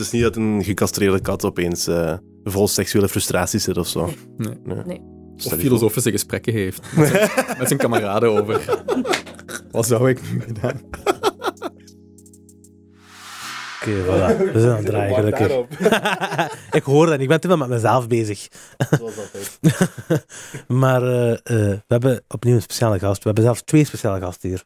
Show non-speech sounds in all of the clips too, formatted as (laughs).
is niet dat een gecastreerde kat opeens eh, vol seksuele frustraties zit of zo. Nee. Nee. Of filosofische gesprekken heeft met zijn, (laughs) met zijn kameraden over. Wat zou ik nu gedaan? Oké, voilà. We zijn aan het draaien, gelukkig. (laughs) ik hoor dat niet. Ik ben te veel met mezelf bezig. Zoals altijd. (laughs) maar eh, eh, we hebben opnieuw een speciale gast. We hebben zelfs twee speciale gasten hier.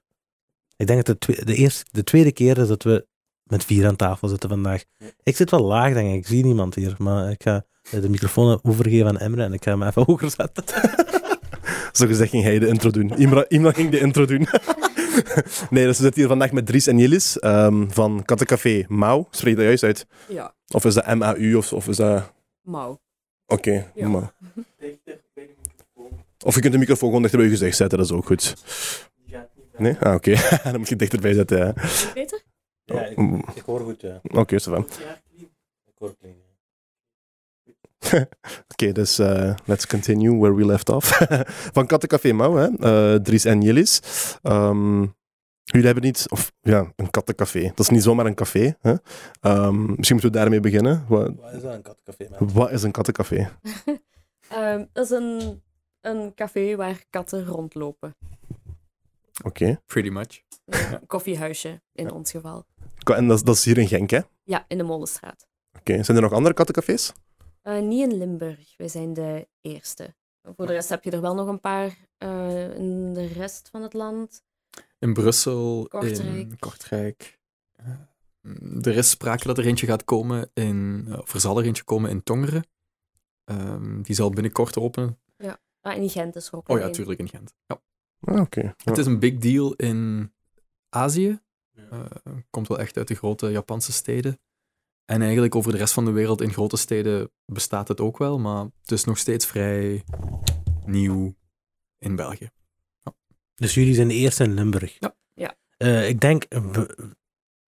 Ik denk dat de, de, eerste, de tweede keer is dat we met vier aan tafel zitten vandaag. Ik zit wel laag, denk ik. Ik zie niemand hier. Maar ik ga de microfoon overgeven aan Emre en ik ga hem even (laughs) hoger zetten. Zo gezegd ging hij de intro doen. Imra, Imra ging de intro doen. (laughs) nee, dus we zitten hier vandaag met Dries en Jillis ehm, van Kattencafé Mau. Spreek je dat juist uit? Ja, Of is dat M-A-U of, of is dat... mouw. Oké, Ja. Mau. Of je kunt de microfoon gewoon dichter bij je gezicht zetten, dat is ook goed. Nee? Ah, oké. (laughs) Dan moet je dichterbij zetten, ja. Beter? Ja, ik, Mm. ik hoor goed. Ja. Oké, van. Ik hoor clean. (laughs) Oké, dus eh, let's continue where we left off. (laughs) Van Kattencafé Mau, hè. Eh, Dries en Jillis. Ehm, jullie hebben niet... Of ja, een kattencafé. Dat is niet zomaar een café. Hè? Ehm, misschien moeten we daarmee beginnen. Wat, Wat is dat, een kattencafé? man? wat is een kattencafé? (laughs) Ehm, dat is een, een café waar katten rondlopen. Oké. Pretty much. Een koffiehuisje, in ons geval. En dat, is- dat is hier in Genk, hè? Oké. Ja, in de Molenstraat. Zijn er nog andere kattencafés? Eh, niet in Limburg. Wij zijn de eerste. Voor de rest heb je er wel nog een paar eh, in de rest van het land. In Brussel, Kortrijk. in Kortrijk. Eh, Er is sprake dat er eentje gaat komen in... Of er zal er eentje komen in Tongeren. Ehm, die zal binnenkort openen. Ah, en in Gent is er ook Oh ja, één. tuurlijk in Gent. Ja. Ah, Oké. Ja. Het is een big deal in Azië. Eh, komt wel echt uit de grote Japanse steden. En eigenlijk over de rest van de wereld in grote steden bestaat het ook wel, maar het is nog steeds vrij nieuw in België. Dus jullie zijn de eerste in Limburg? Ja. Ja. Eh, ik denk...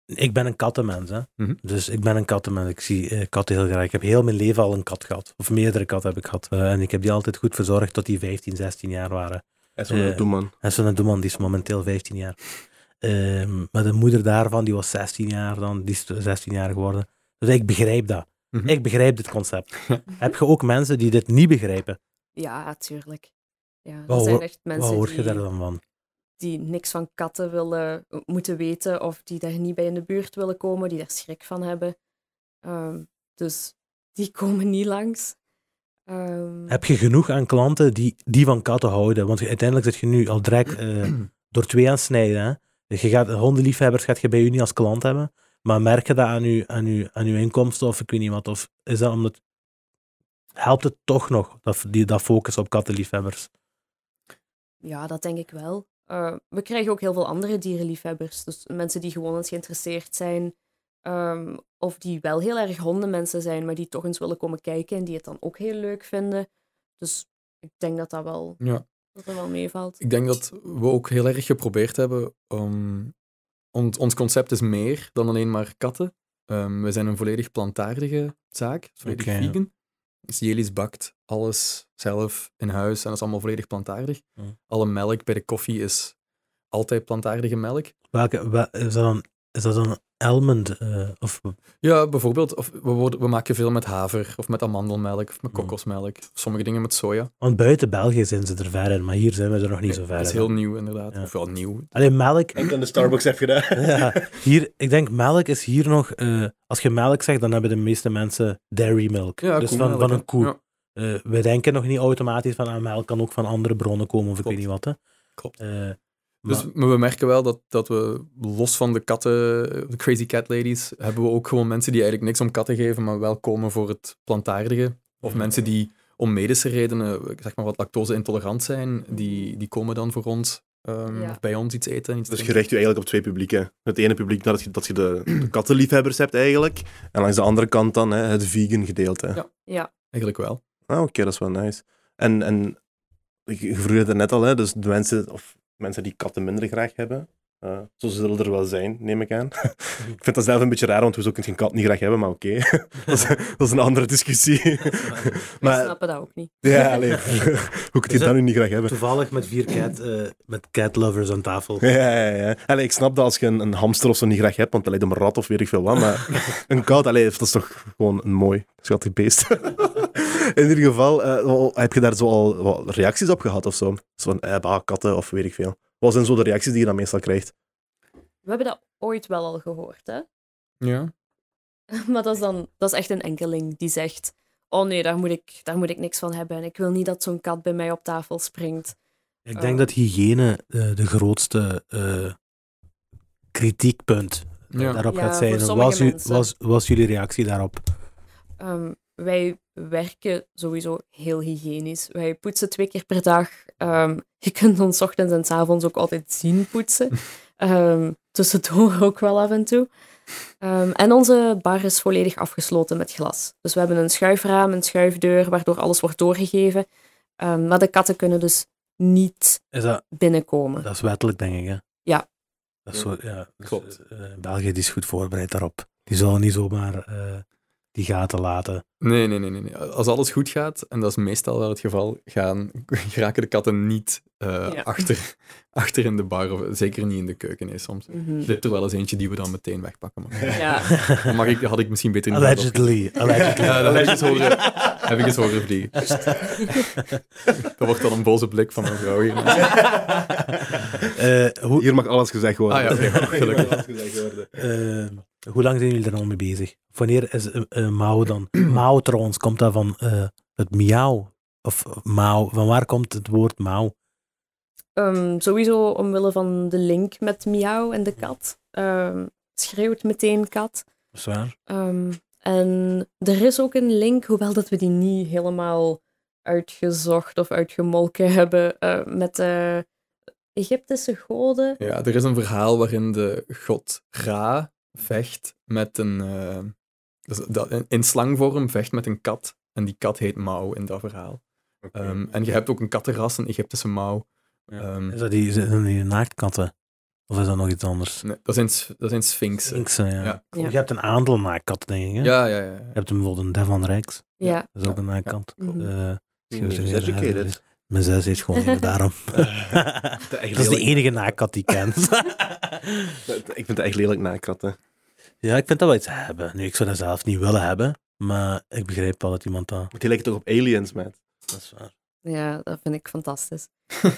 ik ben een kattenmens, hè. Mhm. Dus ik ben een kattenmens. Ik zie eh, katten heel graag. Ik heb heel mijn leven al een kat gehad. Of meerdere katten heb ik gehad. Eh, en ik heb die altijd goed verzorgd tot die 15, 16 jaar waren. Een Eh, doeman. En zo'n doeman, die is momenteel 15 jaar. Ehm, maar de moeder daarvan, die was 16 jaar dan. Die is 16 jaar geworden. Dus ik begrijp dat. Mhm. Ik begrijp dit concept. (laughs) heb je ook mensen die dit niet begrijpen? Ja, tuurlijk. Ja, er Wat zijn hoor- echt Wat mensen hoor je die, daar dan van? die niks van katten willen eh, moeten weten of die daar niet bij in de buurt willen komen, die daar schrik van hebben. Ehm, dus die (laughs) komen niet langs. Ehm, Heb je genoeg aan klanten die, die van katten houden? Want uiteindelijk zit je nu al direct eh, (clears throat) door twee aan het snijden. Hè? Dus je gaat, hondenliefhebbers gaat je bij u niet als klant hebben. Maar merk je dat aan uw, aan, uw, aan uw inkomsten of ik weet niet wat? Of is dat omdat... Helpt het toch nog, dat, die, dat focus op kattenliefhebbers? Ja, dat denk ik wel. Eh, we krijgen ook heel veel andere dierenliefhebbers. Dus mensen die gewoon eens geïnteresseerd zijn. ehm, of die wel heel erg hondenmensen zijn, maar die toch eens willen komen kijken en die het dan ook heel leuk vinden. Dus ik denk dat dat wel, Ja. Dat dat wel meevalt. Ik denk dat we ook heel erg geprobeerd hebben om... Ons, ons concept is meer dan alleen maar katten. Ehm, we zijn een volledig plantaardige zaak, volledig Oké. vegan. Dus Jelis bakt alles zelf in huis en dat is allemaal volledig plantaardig. Alle melk bij de koffie is altijd plantaardige melk. Welke, wel- is, dat dan, is dat dan almond? eh, of, Ja, bijvoorbeeld, of we, worden, we maken veel met haver, of met amandelmelk, of met Hmm. kokosmelk. Sommige dingen met soja. want buiten België zijn ze er ver in, maar hier zijn we er nog niet zo ver Dat is heel nieuw, inderdaad. Ja. Of wel nieuw. Alleen melk, Ik in de Starbucks heb gedaan. (laughs) ja, hier, ik denk melk is hier nog, eh, als je melk zegt, dan hebben de meeste mensen dairy milk. Ja, dus van, van een koe. Ja, Eh, we denken nog niet automatisch van ah, melk kan ook van andere bronnen komen of ik weet niet wat. Hè. klopt. Dus maar- maar we merken wel dat, dat we los van de katten, de crazy cat ladies, hebben we ook gewoon mensen die eigenlijk niks om katten geven, maar wel komen voor het plantaardige. Of Mhm. mensen die om medische redenen, zeg maar wat lactose intolerant zijn, die, die komen dan voor ons, ehm, Ja. of bij ons iets eten iets Dus je richt je eigenlijk op twee publieken. Het ene publiek dat je, dat je de, de kattenliefhebbers hebt eigenlijk. En langs de andere kant dan hè, het vegan gedeelte. Ja. Ja, Eigenlijk wel. Ah, oké, dat is wel nice. En, en je je vroeg het er net al, hè, dus de mensen, of mensen die katten minder graag hebben. Uh, zo zullen er wel zijn, neem ik aan. (laughs) ik vind dat zelf een beetje raar, want hoezo kun je een kat niet graag hebben, maar oké. (laughs) dat, is- dat is een andere discussie. (laughs) We maar snappen dat ook niet. ja, allee, hoe kun je dat nu niet graag hebben? Toevallig met vier cat, eh, met cat lovers aan tafel. Ja, ja, ja. Allee, ik snap dat als je een, een hamster of zo niet graag hebt, want dat lijkt een rat of weet ik veel wat, maar een kat, allee, dat is toch gewoon een mooi, schattig beest. (laughs) In ieder geval, eh, wel, heb je daar zo al wat reacties op gehad of zo? Zo van, eh, bah, katten of weet ik veel. Wat zijn zo de reacties die je dan meestal krijgt? We hebben dat ooit wel al gehoord, hè? Ja. (laughs) Maar dat is dan dat is echt een enkeling die zegt: Oh nee, daar moet ik, daar moet ik niks van hebben. En ik wil niet dat zo'n kat bij mij op tafel springt. Ik denk Oh. dat hygiëne eh, de grootste eh, kritiekpunt Ja. daarop Ja, gaat zijn. sommige Was, was, was jullie reactie daarop? Ehm, wij werken sowieso heel hygiënisch. Wij poetsen twee keer per dag. Ehm, je kunt ons 's ochtends en 's avonds ook altijd zien poetsen. (laughs) Ehm tussendoor ook wel af en toe. Ehm, en onze bar is volledig afgesloten met glas. Dus we hebben een schuifraam, een schuifdeur, waardoor alles wordt doorgegeven. Ehm, maar de katten kunnen dus niet Is dat, binnenkomen. dat is wettelijk, denk ik. Hè? Ja. Dat is zo, ja dus, Klopt. eh, eh, België is goed voorbereid daarop. Die zullen niet zomaar eh, die gaten laten. Nee, nee, nee, nee, nee. Als alles goed gaat, en dat is meestal wel het geval, gaan, (laughs) geraken de katten niet eh, Ja. achter, (laughs) achter in de bar, of zeker niet in de keuken. Nee, soms Mhm. zit er wel eens eentje die we dan meteen wegpakken. Maar Ja. (laughs) ik, had ik misschien beter niet Allegedly. allegedly. Ja, dat heb ik eens horen, heb ik eens horen vliegen. Dat wordt dan een boze blik van mijn vrouw hier. Eh, hoe, Hier mag alles gezegd worden. Ah ja, gelukkig. Hier mag alles gezegd worden. eh, hoe lang zijn jullie er al mee bezig? Wanneer is eh, eh, Mao dan? (clears throat) Mao trouwens, komt dat van eh, het miauw? Of Mao, van waar komt het woord Mao? Ehm, sowieso omwille van de link met Miauw en de kat. Ehm, schreeuwt meteen kat. Zwaar. Ehm, en er is ook een link, hoewel dat we die niet helemaal uitgezocht of uitgemolken hebben, eh, met de Egyptische goden. Ja, er is een verhaal waarin de god Ra vecht met een... eh, dus dat, in- in slangvorm vecht met een kat. En die kat heet Mao in dat verhaal. Ehm, en je hebt ook een kattenras, een Egyptische Mao. Ja. Ehm, Is dat die, zijn die naaktkatten? Of is dat nog iets anders? nee, dat, zijn, dat zijn sphinxen. Sphinxen, ja. Ja. Ja. Je hebt een aantal naaktkatten, denk ik. Hè? Ja, ja, ja. Je hebt bijvoorbeeld een Devon Rijks. Ja. Dat is ook een naaktkant. Eh, Mm, misschien- educated. Mijn zus heeft gewoon (laughs) daarom. dat is de enige naakkat die ik ken. (laughs) Ik vind het echt lelijk nakratten. ja, ik vind dat wel iets hebben. Nu, ik zou dat zelf niet willen hebben, maar ik begrijp wel dat iemand dat... Die lijkt toch op aliens, man. Dat is waar. ja, dat vind ik fantastisch. (laughs) Ja,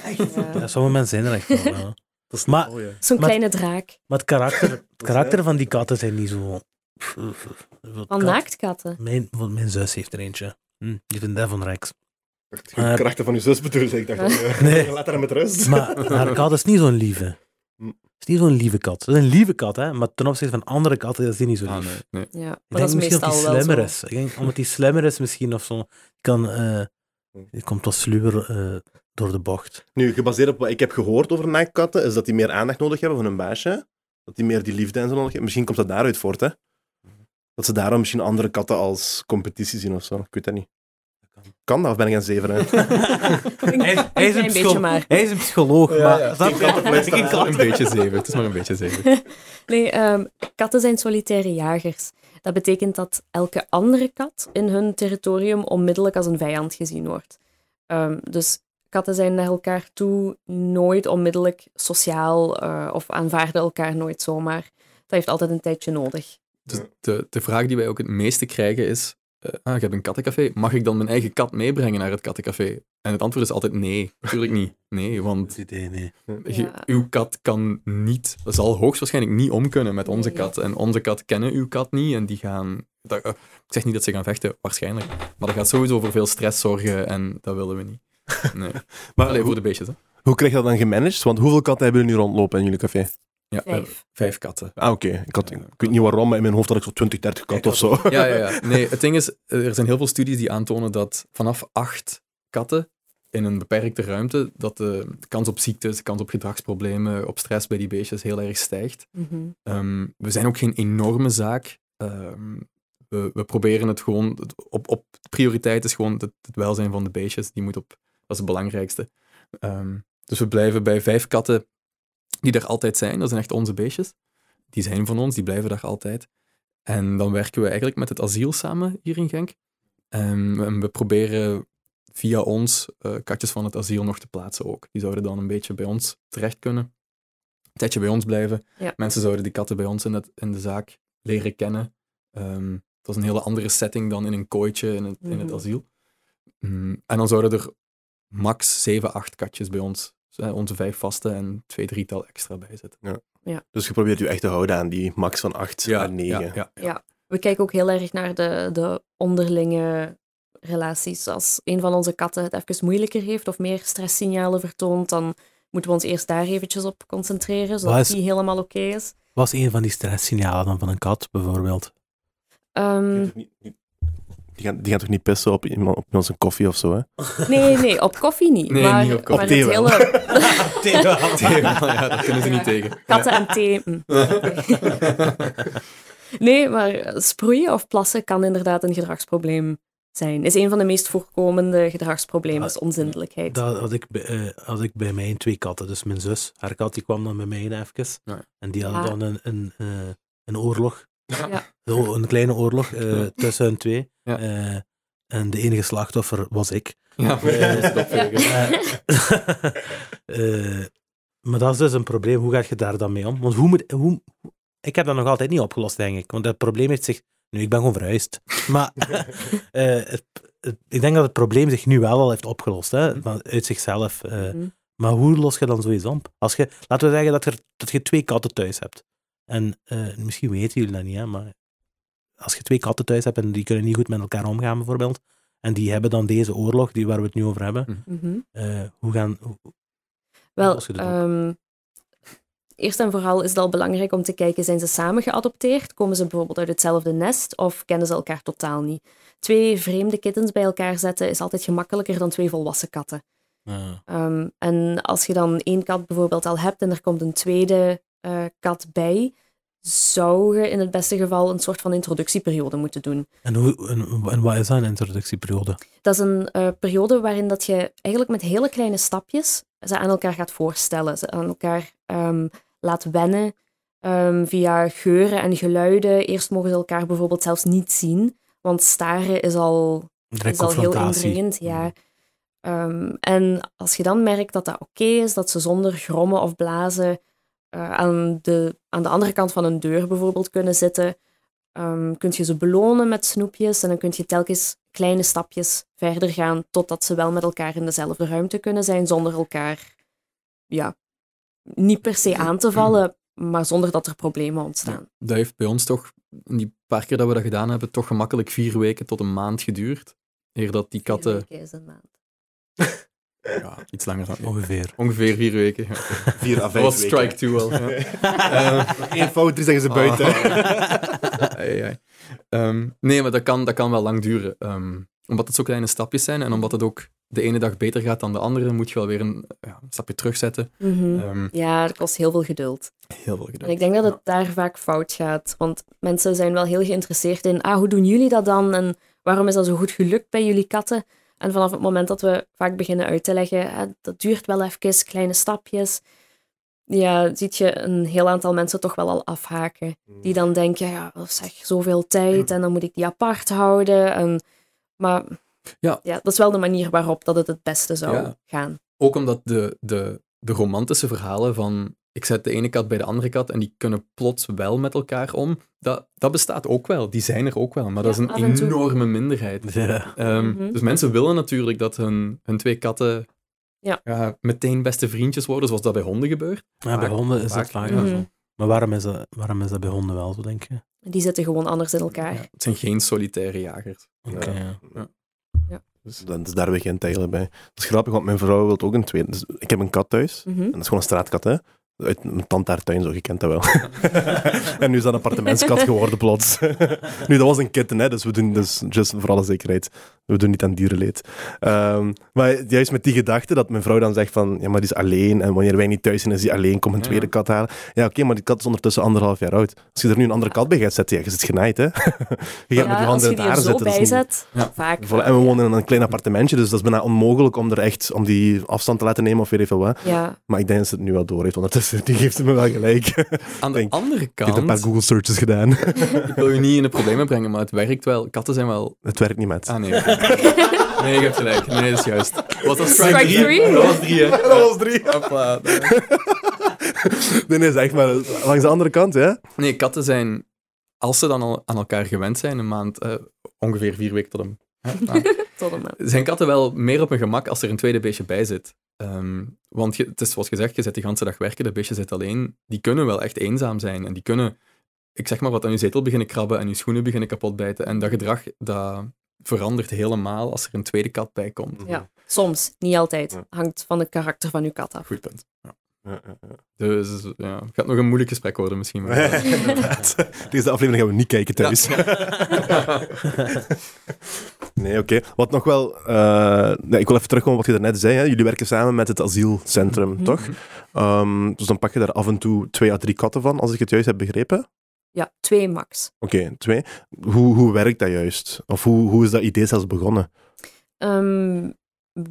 Ja. sommige mensen zijn er echt wel. ja. Dat is Maar- oh, ja. Zo'n Maar- kleine draak. Maar het karakter, het karakter van die katten zijn niet zo... Van Kat- naaktkatten. Mijn, want mijn zus heeft er eentje. Hm, die een Devon Rex. De Maar- krachten van uw zus bedoelde ik. dacht, (laughs) eh, Nee. laat haar met rust. Maar haar kat is niet zo'n lieve. Hm. is niet zo'n lieve kat. Het is een lieve kat, hè, maar ten opzichte van andere katten is die niet zo lief. Ah, nee, nee. Ja, maar Ik dat denk is misschien dat hij wel slimmer is. Ik denk omdat hij slimmer is misschien of zo. Kan, eh die komt wat sluwer eh, door de bocht. Nu, gebaseerd op wat ik heb gehoord over naaktkatten, is dat die meer aandacht nodig hebben van hun baasje. Dat die meer die liefde en zo nodig hebben. Misschien komt dat daaruit voort, hè. Dat ze daarom misschien andere katten als competitie zien of zo. Ik weet dat niet. Kan dat, of ben ik een zeven? Hè? (laughs) Een klein beetje maar. hij is een psycholoog, Ja, maar... ja. Het is maar kat. een beetje zeven. Het is maar een beetje zeven. (laughs) Nee, ehm, katten zijn solitaire jagers. Dat betekent dat elke andere kat in hun territorium onmiddellijk als een vijand gezien wordt. Ehm, dus katten zijn naar elkaar toe nooit onmiddellijk sociaal eh, of aanvaarden elkaar nooit zomaar. Dat heeft altijd een tijdje nodig. Dus de, de vraag die wij ook het meeste krijgen is... eh, ah, je hebt een kattencafé. Mag ik dan mijn eigen kat meebrengen naar het kattencafé? En het antwoord is altijd nee. Natuurlijk niet. Nee, want idee, nee. je- Ja. uw kat kan niet... zal hoogstwaarschijnlijk niet om kunnen met onze Nee. kat. En onze kat kennen uw kat niet en die gaan... dat- eh, ik zeg niet dat ze gaan vechten, waarschijnlijk. Maar dat gaat sowieso voor veel stress zorgen en dat willen we niet. (laughs) Nee. Maar Alleen voor hoe, de beestjes, hè. hoe krijg je dat dan gemanaged? Want hoeveel katten hebben jullie nu rondlopen in jullie café? Ja, hebben Vijf. vijf katten. Ah, oké. Ik, had- ik weet niet waarom, maar in mijn hoofd had ik zo 20, 30 katten of zo. Ja, ja, ja. (laughs) Nee, het ding is, er zijn heel veel studies die aantonen dat vanaf acht katten in een beperkte ruimte, dat de kans op ziektes, de kans op gedragsproblemen, op stress bij die beestjes heel erg stijgt. Mhm. Ehm, we zijn ook geen enorme zaak. Ehm, we, we proberen het gewoon, op, op prioriteit is gewoon het, het welzijn van de beestjes. Die moet op, dat is het belangrijkste. Ehm, dus we blijven bij vijf katten die er altijd zijn. Dat zijn echt onze beestjes. Die zijn van ons, die blijven daar altijd. En dan werken we eigenlijk met het asiel samen hier in Genk. Ehm, en we proberen via ons eh, katjes van het asiel nog te plaatsen ook. Die zouden dan een beetje bij ons terecht kunnen. Een tijdje bij ons blijven. Ja. Mensen zouden die katten bij ons in, het, in de zaak leren kennen. Ehm, dat is een hele andere setting dan in een kooitje in het, in het Mhm. asiel. Mm, en dan zouden er max 7, 8 katjes bij ons, onze vijf vaste en twee, drietal extra bij zitten. Dus je probeert je echt te houden aan die max van 8 à 9. ja, ja, Ja. We kijken ook heel erg naar de, de onderlinge relaties. Als een van onze katten het even moeilijker heeft of meer stresssignalen vertoont, dan moeten we ons eerst daar eventjes op concentreren, zodat is- die helemaal oké is. Wat is een van die stresssignalen dan van een kat, bijvoorbeeld? Ehm, Die gaan, die gaan toch niet pissen op, iemand, op onze koffie of zo, hè? nee, nee, op koffie niet. Nee, maar, niet op koffie. maar Op thee het wel. (laughs) hele... ja, dat kunnen ze niet tegen. Katten en thee. mm. (laughs) Nee, maar sproeien of plassen kan inderdaad een gedragsprobleem zijn. Is een van de meest voorkomende gedragsproblemen, is onzindelijkheid. Dat had ik, bij, eh, had ik bij mijn twee katten. Dus mijn zus, haar kat, die kwam dan bij mij even. Ja. En die had Ja. dan een, een, eh, een oorlog. Ja. (laughs) Zo, een kleine oorlog eh, tussen hun twee. Ja. Eh, en de enige slachtoffer was ik. Ja, (laughs) dat. (laughs) Eh, maar dat is dus een probleem. Hoe ga je daar dan mee om? Want hoe moet, hoe, ik heb dat nog altijd niet opgelost, denk ik. Want het probleem heeft zich... Nu, ik ben gewoon verhuisd. Maar eh, het, het- ik denk dat het probleem zich nu wel al heeft opgelost. Hè, van, uit zichzelf. eh. Mhm. Maar hoe los je dan zoiets op? Als je, laten we zeggen dat, er, dat je twee katten thuis hebt. En eh, misschien weten jullie dat niet, hè, maar als je twee katten thuis hebt en die kunnen niet goed met elkaar omgaan, bijvoorbeeld, en die hebben dan deze oorlog, die waar we het nu over hebben, Mhm. eh, hoe gaan... hoe- Wel, ehm, eerst en vooral is het al belangrijk om te kijken, zijn ze samen geadopteerd? Komen ze bijvoorbeeld uit hetzelfde nest of kennen ze elkaar totaal niet? Twee vreemde kittens bij elkaar zetten is altijd gemakkelijker dan twee volwassen katten. eh, Ehm, en als je dan één kat bijvoorbeeld al hebt en er komt een tweede eh, kat bij, zou je in het beste geval een soort van introductieperiode moeten doen. en, hoe, en, en wat is dat, een introductieperiode? Dat is een eh, periode waarin dat je eigenlijk met hele kleine stapjes ze aan elkaar gaat voorstellen. Ze aan elkaar ehm, laat wennen ehm, via geuren en geluiden. Eerst mogen ze elkaar bijvoorbeeld zelfs niet zien, want staren is al is al heel indringend, ja. Ehm, en als je dan merkt dat dat oké is, dat ze zonder grommen of blazen eh, aan, de, aan de andere kant van een deur bijvoorbeeld kunnen zitten, ehm kun je ze belonen met snoepjes en dan kun je telkens kleine stapjes verder gaan totdat ze wel met elkaar in dezelfde ruimte kunnen zijn, zonder elkaar ja, niet per se aan te vallen, maar zonder dat er problemen ontstaan. Dat heeft bij ons toch, in die paar keer dat we dat gedaan hebben, toch gemakkelijk vier weken tot een maand geduurd. Eer dat die katten Vier weken is een maand. (laughs) ja, iets langer dan Ongeveer. Ongeveer vier weken. Ja. Vier à Dat vijf was weken. strike two al. Ja. (laughs) Eh, Eén fout, drie zeggen ze buiten. (laughs) Ai, ai. Ehm, nee, maar dat kan, dat kan wel lang duren. Ehm, omdat het zo kleine stapjes zijn en omdat het ook de ene dag beter gaat dan de andere, moet je wel weer een, ja, een stapje terugzetten. Ehm, Ja, dat kost heel veel geduld. heel veel En geduld. ik denk dat het daar vaak fout gaat. Want mensen zijn wel heel geïnteresseerd in, ah, hoe doen jullie dat dan? En waarom is dat zo goed gelukt bij jullie katten? En vanaf het moment dat we vaak beginnen uit te leggen, ah, dat duurt wel even, kleine stapjes. Ja, ziet je een heel aantal mensen toch wel al afhaken. Die dan denken, ja, zeg, zoveel tijd (clears throat) en dan moet ik die apart houden. En, maar Ja. ja, dat is wel de manier waarop dat het het beste zou Ja. gaan. Ook omdat de, de, de romantische verhalen van ik zet de ene kat bij de andere kat en die kunnen plots wel met elkaar om, dat, dat bestaat ook wel. Die zijn er ook wel, maar dat is een enorme minderheid. Ja. Ehm, Mhm. Dus mensen willen natuurlijk dat hun, hun twee katten Ja. meteen beste vriendjes worden, zoals dat bij honden gebeurt. Ja, bij honden is vaak, dat vaak wel Mhm. zo. Maar waarom is, dat, waarom is dat bij honden wel zo, denk je? Die zitten gewoon anders in elkaar. Ja, het zijn geen solitaire jagers. Oké, Ja. ja. Dus dan is daar begint het eigenlijk bij. Dat is grappig, want mijn vrouw wil ook een tweede. Dus ik heb een kat thuis. Mhm. En dat is gewoon een straatkat, hè. Uit mijn tante haar tuin, zo, je kent dat wel. (laughs) en nu is dat een appartementskat geworden, plots. (laughs) nu, dat was een kitten, hè, dus we doen, dus just voor alle zekerheid, we doen niet aan dierenleed. Ehm, maar juist met die gedachte dat mijn vrouw dan zegt van, ja, maar die is alleen, en wanneer wij niet thuis zijn, is die alleen, kom een tweede kat halen. Ja, oké, maar die kat is ondertussen anderhalf jaar oud. Als je er nu een andere kat bij gaat zetten, ja, je zit genaaid, hè. (laughs) je gaat met je handen in het haar zitten. niet- Ja. vaak. Voilà, en we wonen in een klein appartementje, dus dat is bijna onmogelijk om er echt om die afstand te laten nemen of weet veel wat. Ja, Maar ik denk dat ze het nu wel door heeft ondertussen. Dus die geeft me wel gelijk. Aan de (laughs) Denk, andere Ik heb een paar kant, Google searches gedaan. ik wil je niet in de problemen brengen, maar het werkt wel. Katten zijn wel... Het werkt niet met. Ah, nee. Nee, je hebt gelijk. Nee, dat is juist. Wat was Strike strike three? Dat was drie, hè? (laughs) Dat was drie. Hopla. (laughs) Nee, nee, zeg maar langs de andere kant, hè? Nee, katten zijn, als ze dan al aan elkaar gewend zijn, een maand, eh, ongeveer vier weken tot een... hè, nou, Tot een maand. zijn katten wel meer op hun gemak als er een tweede beestje bij zit. Ehm, want je, het is zoals gezegd, je zit de hele dag werken, dat beestje zit alleen. Die kunnen wel echt eenzaam zijn. En die kunnen, ik zeg maar wat, aan je zetel beginnen krabben en je schoenen beginnen kapot bijten. En dat gedrag, dat verandert helemaal als er een tweede kat bij komt. Ja. Soms, niet altijd. Ja. Hangt van het karakter van uw kat af. Goed punt. Ja. Ja, ja, ja. Dus ja, het gaat nog een moeilijk gesprek worden misschien. Maar, (laughs) Inderdaad. Deze aflevering gaan we niet kijken thuis. (laughs) (laughs) Nee, oké. Wat nog wel... eh, nee, ik wil even terugkomen op wat je daarnet zei. Hè. Jullie werken samen met het asielcentrum, Mhm. toch? Ehm, dus dan pak je daar af en toe twee à drie katten van, als ik het juist heb begrepen. Ja, twee max. Oké, twee. Hoe, hoe werkt dat juist? Of hoe, hoe is dat idee zelfs begonnen? Ehm,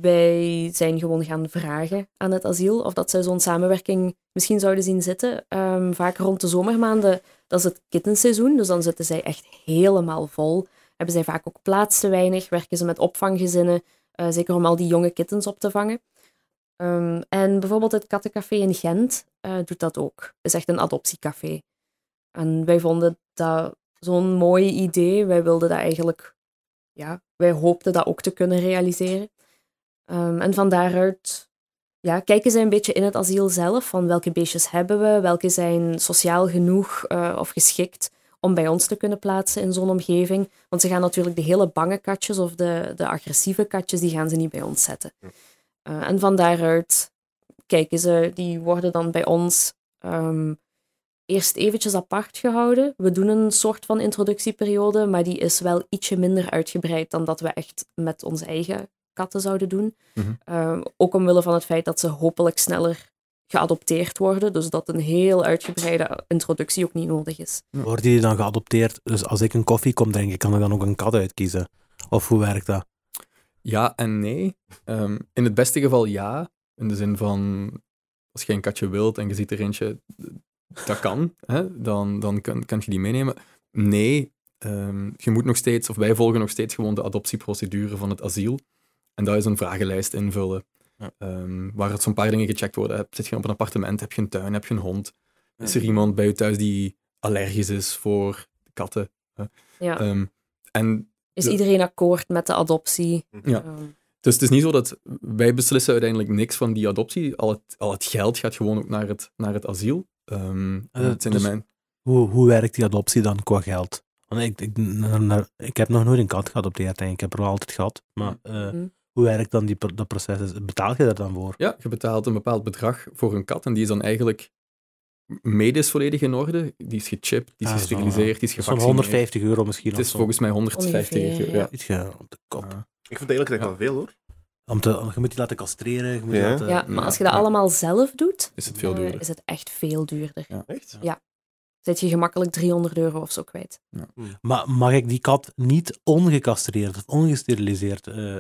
wij zijn gewoon gaan vragen aan het asiel of dat zij zo'n samenwerking misschien zouden zien zitten. Ehm, vaak rond de zomermaanden, dat is het kittenseizoen, dus dan zitten zij echt helemaal vol. Hebben zij vaak ook plaats te weinig, werken ze met opvanggezinnen, eh, zeker om al die jonge kittens op te vangen. Ehm, en bijvoorbeeld het Kattencafé in Gent eh, doet dat ook. Is echt een adoptiecafé. En wij vonden dat zo'n mooi idee. Wij wilden dat eigenlijk ja, wij hoopten dat ook te kunnen realiseren. Ehm, en van daaruit ja, kijken zij een beetje in het asiel zelf, van welke beestjes hebben we, welke zijn sociaal genoeg eh, of geschikt om bij ons te kunnen plaatsen in zo'n omgeving. Want ze gaan natuurlijk de hele bange katjes of de, de agressieve katjes, die gaan ze niet bij ons zetten. Eh, en van daaruit kijken ze, die worden dan bij ons ehm, eerst eventjes apart gehouden. We doen een soort van introductieperiode, maar die is wel ietsje minder uitgebreid dan dat we echt met onze eigen katten zouden doen. Ehm, ook omwille van het feit dat ze hopelijk sneller geadopteerd worden, dus dat een heel uitgebreide introductie ook niet nodig is. Worden die dan geadopteerd? Dus als ik een koffie kom drinken, kan ik dan ook een kat uitkiezen? Of hoe werkt dat? Ja en nee. Ehm, in het beste geval ja. In de zin van, als je een katje wilt en je ziet er eentje, dat kan, (laughs) hè, dan, dan kan, kan je die meenemen. Nee, ehm, je moet nog steeds, of wij volgen nog steeds gewoon de adoptieprocedure van het asiel. En dat is een vragenlijst invullen, Ja. ehm, waar het zo'n paar dingen gecheckt worden. Heb- Zit je op een appartement, heb je een tuin, heb je een hond? Is er iemand bij je thuis die allergisch is voor katten? Ja. Ehm, en Is iedereen akkoord met de adoptie? Ja. Ehm, Dus het is niet zo dat wij beslissen uiteindelijk niks van die adoptie. Al het, al het geld gaat gewoon ook naar het, naar het asiel. Ehm, en Eh, het dus- mijn... Hoe, hoe werkt die adoptie dan qua geld? Want ik, ik, naar- naar- ik heb nog nooit een kat geadopteerd, denk ik. Ik heb er wel altijd gehad. Maar eh, Mhm. Hoe werkt dan die, dat proces? Betaal je daar dan voor? Ja, je betaalt een bepaald bedrag voor een kat en die is dan eigenlijk medisch volledig in orde. Die is gechipt, die is Ah, gesteriliseerd, die is is zo'n gevaccineerd. 150 euro misschien. Het is zo. volgens mij 150 Ongeveer, euro. ja. Ja. Iets op de kop. Ja. Ik vind eigenlijk echt wel veel, hoor. Om te, je moet die laten castreren. Je moet Ja. laten, ja, maar ja, als je dat ja. allemaal zelf doet, Is het veel eh, duurder. is het echt veel duurder. Echt? Zet je gemakkelijk 300 euro of zo kwijt. Maar mag ik die kat niet ongecastreerd of ongesteriliseerd eh,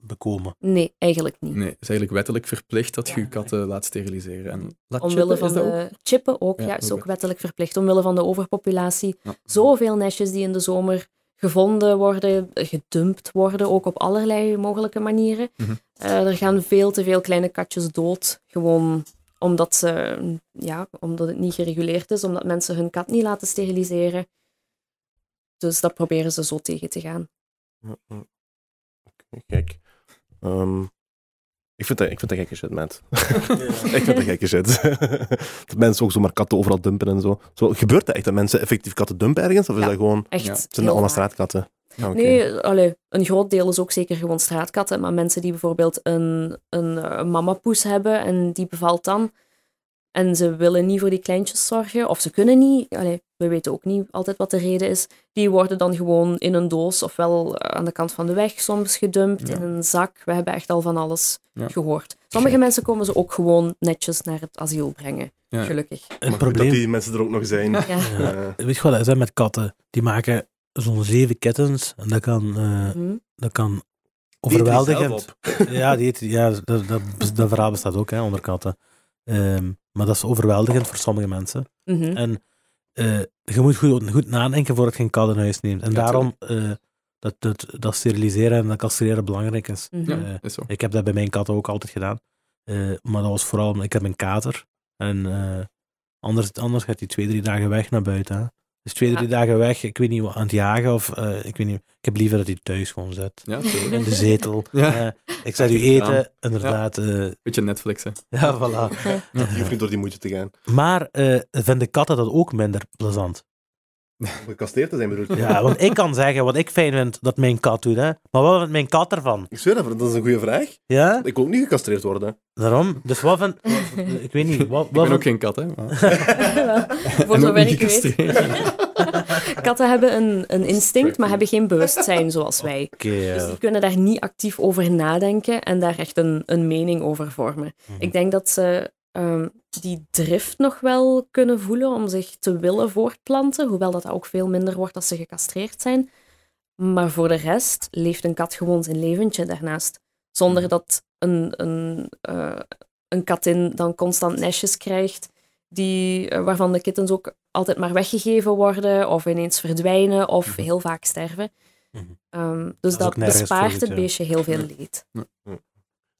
bekomen? Nee, eigenlijk niet. Nee, het is eigenlijk wettelijk verplicht dat je je katten laat steriliseren. En laat Omwille chippen, van is dat ook? de chippen ook, Ja, ja, is ook wettelijk verplicht. Omwille van de overpopulatie. Ja. Zoveel nestjes die in de zomer gevonden worden, gedumpt worden, ook op allerlei mogelijke manieren. Mhm. Eh, er gaan veel te veel kleine katjes dood, gewoon omdat, ze, ja, omdat het niet gereguleerd is, omdat mensen hun kat niet laten steriliseren. Dus dat proberen ze zo tegen te gaan. Kijk. Ehm, ik vind dat, ik vind dat gekke shit, maat. (laughs) ik vind dat gekke shit. (laughs) dat mensen ook zomaar katten overal dumpen en zo. zo. Gebeurt dat echt, dat mensen effectief katten dumpen ergens? Of is Ja. dat gewoon... Echt. Ja. Zijn dat allemaal straatkatten? Oké. Nee, allee, een groot deel is ook zeker gewoon straatkatten. Maar mensen die bijvoorbeeld een, een eh, mamapoes hebben en die bevalt dan. En ze willen niet voor die kleintjes zorgen, of ze kunnen niet. Allee, we weten ook niet altijd wat de reden is. Die worden dan gewoon in een doos, ofwel eh, aan de kant van de weg soms gedumpt, Ja. in een zak. We hebben echt al van alles Ja. gehoord. Sommige mensen komen ze ook gewoon netjes naar het asiel brengen. Ja. Gelukkig. Het probleem... Dat die mensen er ook nog zijn. Ja. (laughs) Ja. Eh, Weet je wat dat is hè, met katten? Die maken zo'n zeven kittens en dat kan, eh, Mhm. dat kan die eten die zelf overweldigend... op. Ja, die eten, ja dat, dat, dat verhaal bestaat ook hè, onder katten. Ehm, maar dat is overweldigend voor sommige mensen. Mhm. En eh, je moet goed, goed nadenken voordat je een kat in huis neemt. En Ja, daarom eh, dat, dat, dat steriliseren en dat castreren belangrijk is. Mhm. Ja, Eh, is zo. ik heb dat bij mijn katten ook altijd gedaan. Eh, maar dat was vooral, omdat ik heb een kater. En eh, anders, anders gaat hij twee, drie dagen weg naar buiten. Hè. Dus twee, Ja. drie dagen weg, ik weet niet, wat, aan het jagen of eh, ik weet niet. Ik heb liever dat hij thuis gewoon zit. Ja. In de zetel. (laughs) Ja. Eh, ik zet u gedaan. eten, inderdaad. eh, Beetje Netflix, hè. ja, voilà. Je hoeft niet door die moeite te gaan. Maar eh, vinden katten dat ook minder plezant? Om gecastreerd te zijn bedoel? Ja, want ik kan zeggen wat ik fijn vind dat mijn kat doet, hè. Maar wat vindt mijn kat ervan? Ik zweer dat, dat is een goede vraag. Ja, Ik wil ook niet gecastreerd worden. daarom. Dus wat vind... Ik weet niet, wat, Ik wat ben ook geen kat, hè. Maar... (laughs) Voor zover niet ik weet. (laughs) Katten hebben een, een instinct, maar hebben geen bewustzijn zoals wij. Oké, Dus die kunnen daar niet actief over nadenken en daar echt een, een mening over vormen. Mhm. Ik denk dat ze ehm, die drift nog wel kunnen voelen om zich te willen voortplanten, hoewel dat ook veel minder wordt als ze gecastreerd zijn. Maar voor de rest leeft een kat gewoon zijn leventje daarnaast. Zonder dat een, een, eh, een katin dan constant nestjes krijgt, die, eh, waarvan de kittens ook altijd maar weggegeven worden, of ineens verdwijnen, of Mhm. heel vaak sterven. Mhm. Ehm, dus dat, bespaart het beestje heel veel leed.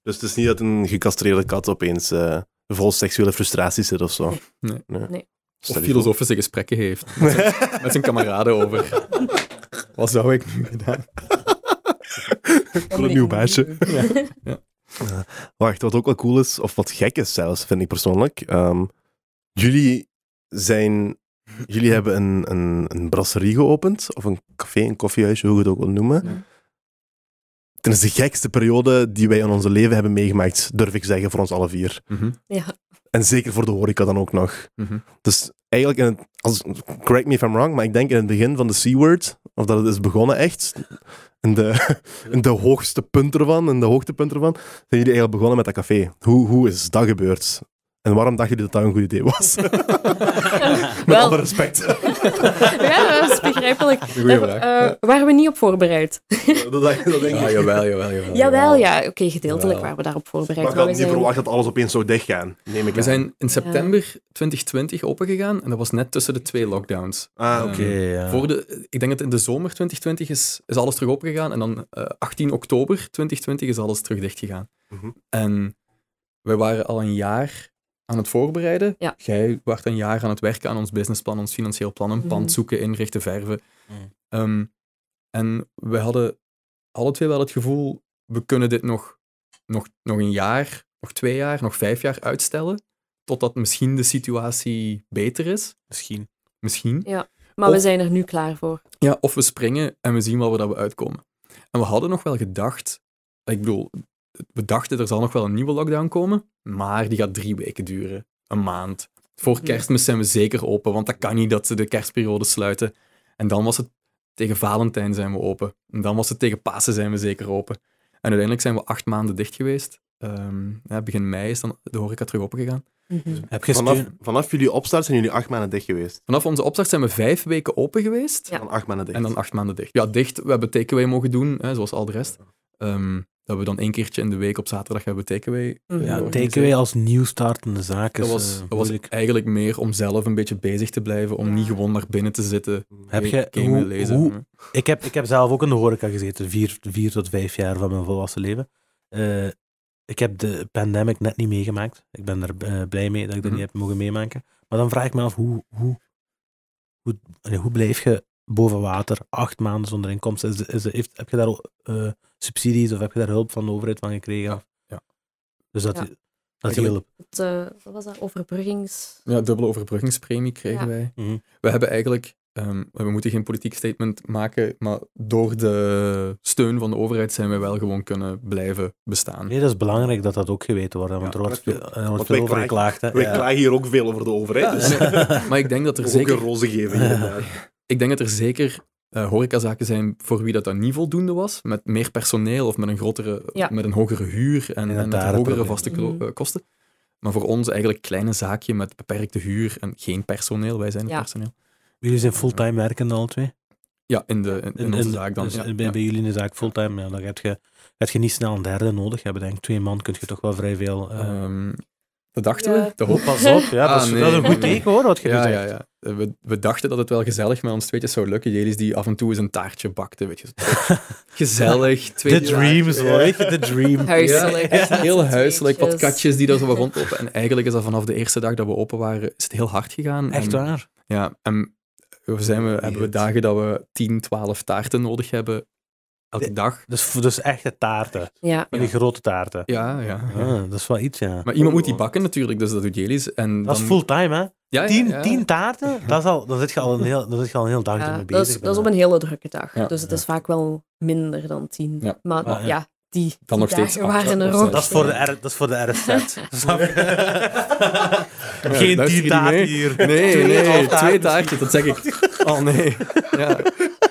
Dus het is niet dat een gecastreerde kat opeens eh, vol seksuele frustraties zit of zo. Nee. Nee. Of filosofische gesprekken heeft. Met zijn, (laughs) met zijn kameraden over. Wat zou ik nu gedaan? Voor een nieuw baasje. (laughs) Ja. Wacht, wat ook wel cool is, of wat gek is zelfs, vind ik persoonlijk. ehm, jullie zijn... Jullie hebben een, een, een brasserie geopend, of een café, een koffiehuisje, hoe je het ook wil noemen. Het is de gekste periode die wij in ons leven hebben meegemaakt, durf ik zeggen, voor ons alle vier. Mhm, Ja. En zeker voor de horeca dan ook nog. mhm. Dus eigenlijk, in het, als, correct me if I'm wrong, maar ik denk in het begin van de C-word, of dat het is begonnen echt, in de, (laughs) in de hoogste punt ervan, in de hoogtepunt ervan, zijn jullie eigenlijk begonnen met dat café. Hoe, hoe is dat gebeurd? En waarom dachten jullie dat dat een goed idee was? (laughs) met Wel. alle respect. (laughs) ja, dat is begrijpelijk. Goeie Daar vraag. eh, waren we niet op voorbereid. (laughs) dat, denk- dat denk ik. Ja, jawel, jawel, jawel. Jawel, ja. Oké, gedeeltelijk Jawel. waren we daarop voorbereid. Maar ik had we niet zijn- verwacht dat alles opeens zou dichtgaan, neem ik We aan. zijn in september 2020 opengegaan en dat was net tussen de twee lockdowns. Ah, oké. Oké, ja. Voor de, ik denk dat in de zomer 2020 is, is alles terug opengegaan en dan eh, 18 oktober 2020 is alles terug dichtgegaan. Mhm. En wij waren al een jaar aan het voorbereiden. Ja. Jij was een jaar aan het werken aan ons businessplan, ons financieel plan, een Mhm. pand zoeken, inrichten, verven. Mhm. Ehm, en we hadden alle twee wel het gevoel, we kunnen dit nog, nog, nog een jaar, nog twee jaar, nog vijf jaar uitstellen, totdat misschien de situatie beter is. Misschien. Misschien. Maar Of- we zijn er nu klaar voor. Ja, of we springen en we zien wel waar dat we uitkomen. En we hadden nog wel gedacht, ik bedoel, we dachten er zal nog wel een nieuwe lockdown komen, maar die gaat drie weken duren, een maand. Voor kerstmis zijn we zeker open, want dat kan niet dat ze de kerstperiode sluiten. En dan was het tegen Valentijn zijn we open. En dan was het tegen Pasen zijn we zeker open. En uiteindelijk zijn we acht maanden dicht geweest. Ehm, ja, begin mei is dan de horeca terug opengegaan. Mhm. Heb je Vanaf, vanaf jullie opstart zijn jullie acht maanden dicht geweest. Vanaf onze opstart zijn we vijf weken open geweest. Ja. Van acht maanden dicht. En dan acht maanden dicht. Ja, dicht. We hebben takeaway mogen doen, hè, zoals al de rest. Ehm, dat we dan één keertje in de week op zaterdag hebben takeaway. Mhm. Ja, takeaway als nieuw startende zaak is Dat was, eh, dat was eigenlijk meer om zelf een beetje bezig te blijven, om Ja. niet gewoon maar binnen te zitten, Heb je- hoe- lezen. hoe- Ik heb, ik heb zelf ook in de horeca gezeten, vier, vier tot vijf jaar van mijn volwassen leven. Eh, ik heb de pandemic net niet meegemaakt. Ik ben er blij mee dat ik dat Mhm. niet heb mogen meemaken. Maar dan vraag ik me af, hoe, hoe, hoe, hoe blijf je boven water acht maanden zonder inkomsten? Is, is, heeft, heb je daar eh, subsidies of heb je daar hulp van de overheid van gekregen? Ja, ja. Dus dat, Ja. dat. Het, eh, wat was dat? Overbruggings... Ja, dubbele overbruggingspremie kregen Ja. wij. Mhm. We hebben eigenlijk, ehm, we moeten geen politiek statement maken, maar door de steun van de overheid zijn wij wel gewoon kunnen blijven bestaan. Nee, dat is belangrijk dat dat ook geweten wordt, want Ja, er wordt er wordt veel over klagen- geklaagd. hè. Wij Ja. klagen hier ook veel over de overheid. Dus (laughs) Maar ik denk dat er ook zeker een roze (laughs) ik denk dat er zeker eh horecazaken zijn voor wie dat dan niet voldoende was, met meer personeel of met een, grotere, Ja. met een hogere huur en, en met hogere vaste Mhm. eh, kosten. Maar voor ons eigenlijk kleine zaakje met beperkte huur en geen personeel. Wij zijn het Ja. personeel. Jullie zijn fulltime werkende alle twee? Ja, in, de, in, in onze zaak dan. dus ja, bij, ja. bij jullie in de zaak fulltime, ja, dan heb je, heb je niet snel een derde nodig hebben. Denk ik. Twee man kun je toch wel vrij veel... eh, Ehm, Dat dachten Ja. we, de hoop. Pas op, ja, dat, is, Ah, nee, dat is een goed nee. teken hoor, wat je Ja, ja, zegt. ja. We, we dachten dat het wel gezellig met ons tweetjes zou lukken. Jelis die af en toe eens een taartje bakte, weet je. (laughs) Gezellig. Twee The dream, zo, weet je, the dream. (laughs) Huiselijk. Ja, echt heel huiselijk. Wat katjes die daar zo rondlopen. En eigenlijk is dat vanaf de eerste dag dat we open waren, is het heel hard gegaan. Echt en, waar. Ja, en we zijn we, hebben we dagen dat we 10, 12 taarten nodig hebben. Elke dag. Dus, dus echte taarten. Ja. Van die grote taarten. Ja, ja. ja. Ah, dat is wel iets, ja. Maar iemand moet die bakken natuurlijk, dus dat doet Jelis. En Dat is fulltime, hè? Ja, Tien, ja. tien taarten, (laughs) dat is al, dan, zit je al een heel, dan zit je al een heel dag Ja, mee dat, bezig. is, dat is op een hele drukke dag. Ja. Dus het is vaak wel minder dan tien. Ja. Maar Ah, ja. Ja, die, Dan die nog steeds dagen waren er ook. Dat is voor de, R, dat is voor de RZ. Snap je? Ja, Geen luister tien mee? hier. Nee, Twee nee, twee taartjes, dat zeg ik. Oh nee. Ja,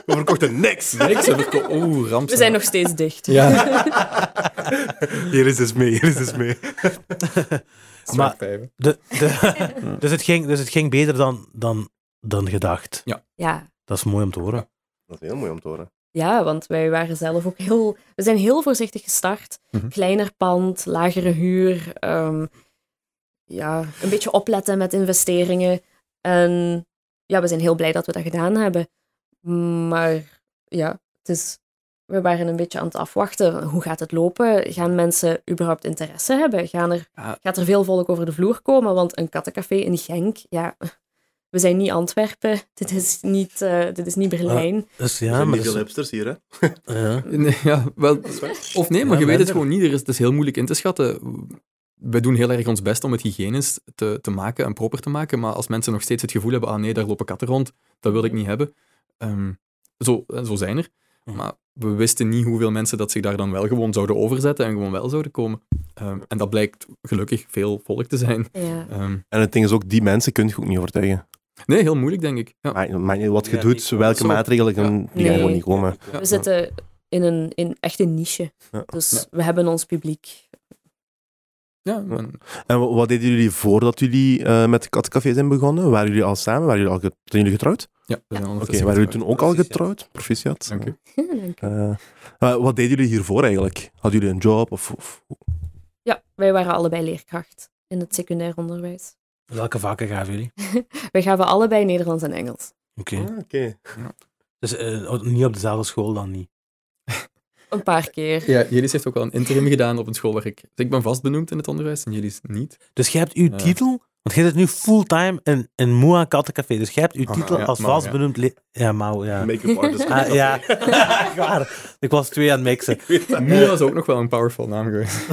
We verkochten niks. niks. we verko- Oeh, ramp. We zijn nog steeds dicht. Ja. (laughs) Hier is eens mee, hier is eens mee. (laughs) Maar-. De, de, dus, het ging, dus het ging beter dan, dan, dan gedacht. Ja. Dat is mooi om te horen. Dat is heel mooi om te horen. Ja, want wij waren zelf ook heel... We zijn heel voorzichtig gestart. Mhm. Kleiner pand, lagere huur. ehm, ja, een beetje opletten met investeringen. En ja, we zijn heel blij dat we dat gedaan hebben. Maar ja, het is... We waren een beetje aan het afwachten. Hoe gaat het lopen? Gaan mensen überhaupt interesse hebben? Gaan er, Ja. gaat er veel volk over de vloer komen? Want een kattencafé in Genk, ja, we zijn niet Antwerpen. Dit is niet, eh, dit is niet Berlijn. Dus Er ja, zijn maar veel is- hipsters hier, hè? (laughs) ja. Nee, ja, wel, of nee, maar Ja, je weet het gewoon niet. Er is, het is heel moeilijk in te schatten. We doen heel erg ons best om het hygiënisch te, te maken en proper te maken. Maar als mensen nog steeds het gevoel hebben, ah nee, daar lopen katten rond, dat wil ik niet hebben. Ehm, zo, eh, zo zijn er. Maar we wisten niet hoeveel mensen dat zich daar dan wel gewoon zouden overzetten en gewoon wel zouden komen. Ehm, en dat blijkt gelukkig veel volk te zijn. Ja. Ehm, En het ding is ook, die mensen kun je ook niet overtuigen. Nee, heel moeilijk, denk ik. Ja. Maar, maar wat je Ja, doet, welke maatregelen, Ja. die gaan gewoon niet komen. Ja. We zitten in een in echt een niche. Ja. Dus Ja. we hebben ons publiek. Ja, en- En wa- wat deden jullie voordat jullie eh, met het kattencafé zijn begonnen? Waren jullie al samen? Waren jullie al get- zijn jullie getrouwd? ja, we zijn Oké, waren jullie toen ook al getrouwd? Proficiat. Dank u. Dank u. Eh, wat deden jullie hiervoor eigenlijk? Hadden jullie een job? Of, of- Ja, wij waren allebei leerkracht in het secundair onderwijs. Welke vakken gaven jullie? (laughs) Wij gaven allebei Nederlands en Engels. Oké. Ah, oké. Dus eh, niet op dezelfde school dan niet. (laughs) Een paar keer. Ja, Jelis heeft ook wel een interim gedaan op een school waar ik... Dus ik ben vast benoemd in het onderwijs en Jelis niet. Dus je hebt uw Ja. titel, want je zit nu fulltime in, in Moa Kattencafé. Dus je hebt uw titel ja, als ja. vastbenoemd... le- Ja, Mau, ja. Make-up (laughs) artist. Ah, ja, (laughs) waar. Ik was twee aan het mixen. Moe was ook nog wel een powerful naam geweest.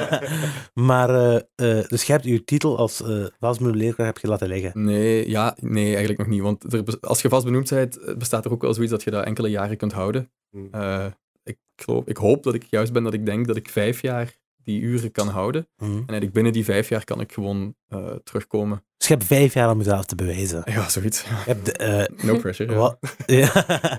(laughs) maar, eh, eh, dus je hebt uw titel als eh vastbenoemd leerkracht heb je laten liggen. Nee, ja, nee, eigenlijk nog niet. Want er, als je vast benoemd bent, bestaat er ook wel zoiets dat je dat enkele jaren kunt houden. Hmm. Eh, ik, geloof, ik hoop dat ik juist ben dat ik denk dat ik vijf jaar die uren kan houden. Mhm. En eigenlijk binnen die vijf jaar kan ik gewoon eh, terugkomen. Dus je hebt vijf jaar om jezelf te bewijzen. Ja, zoiets. Je hebt, de, eh, (laughs) No pressure. Ja, wat, (laughs) ja.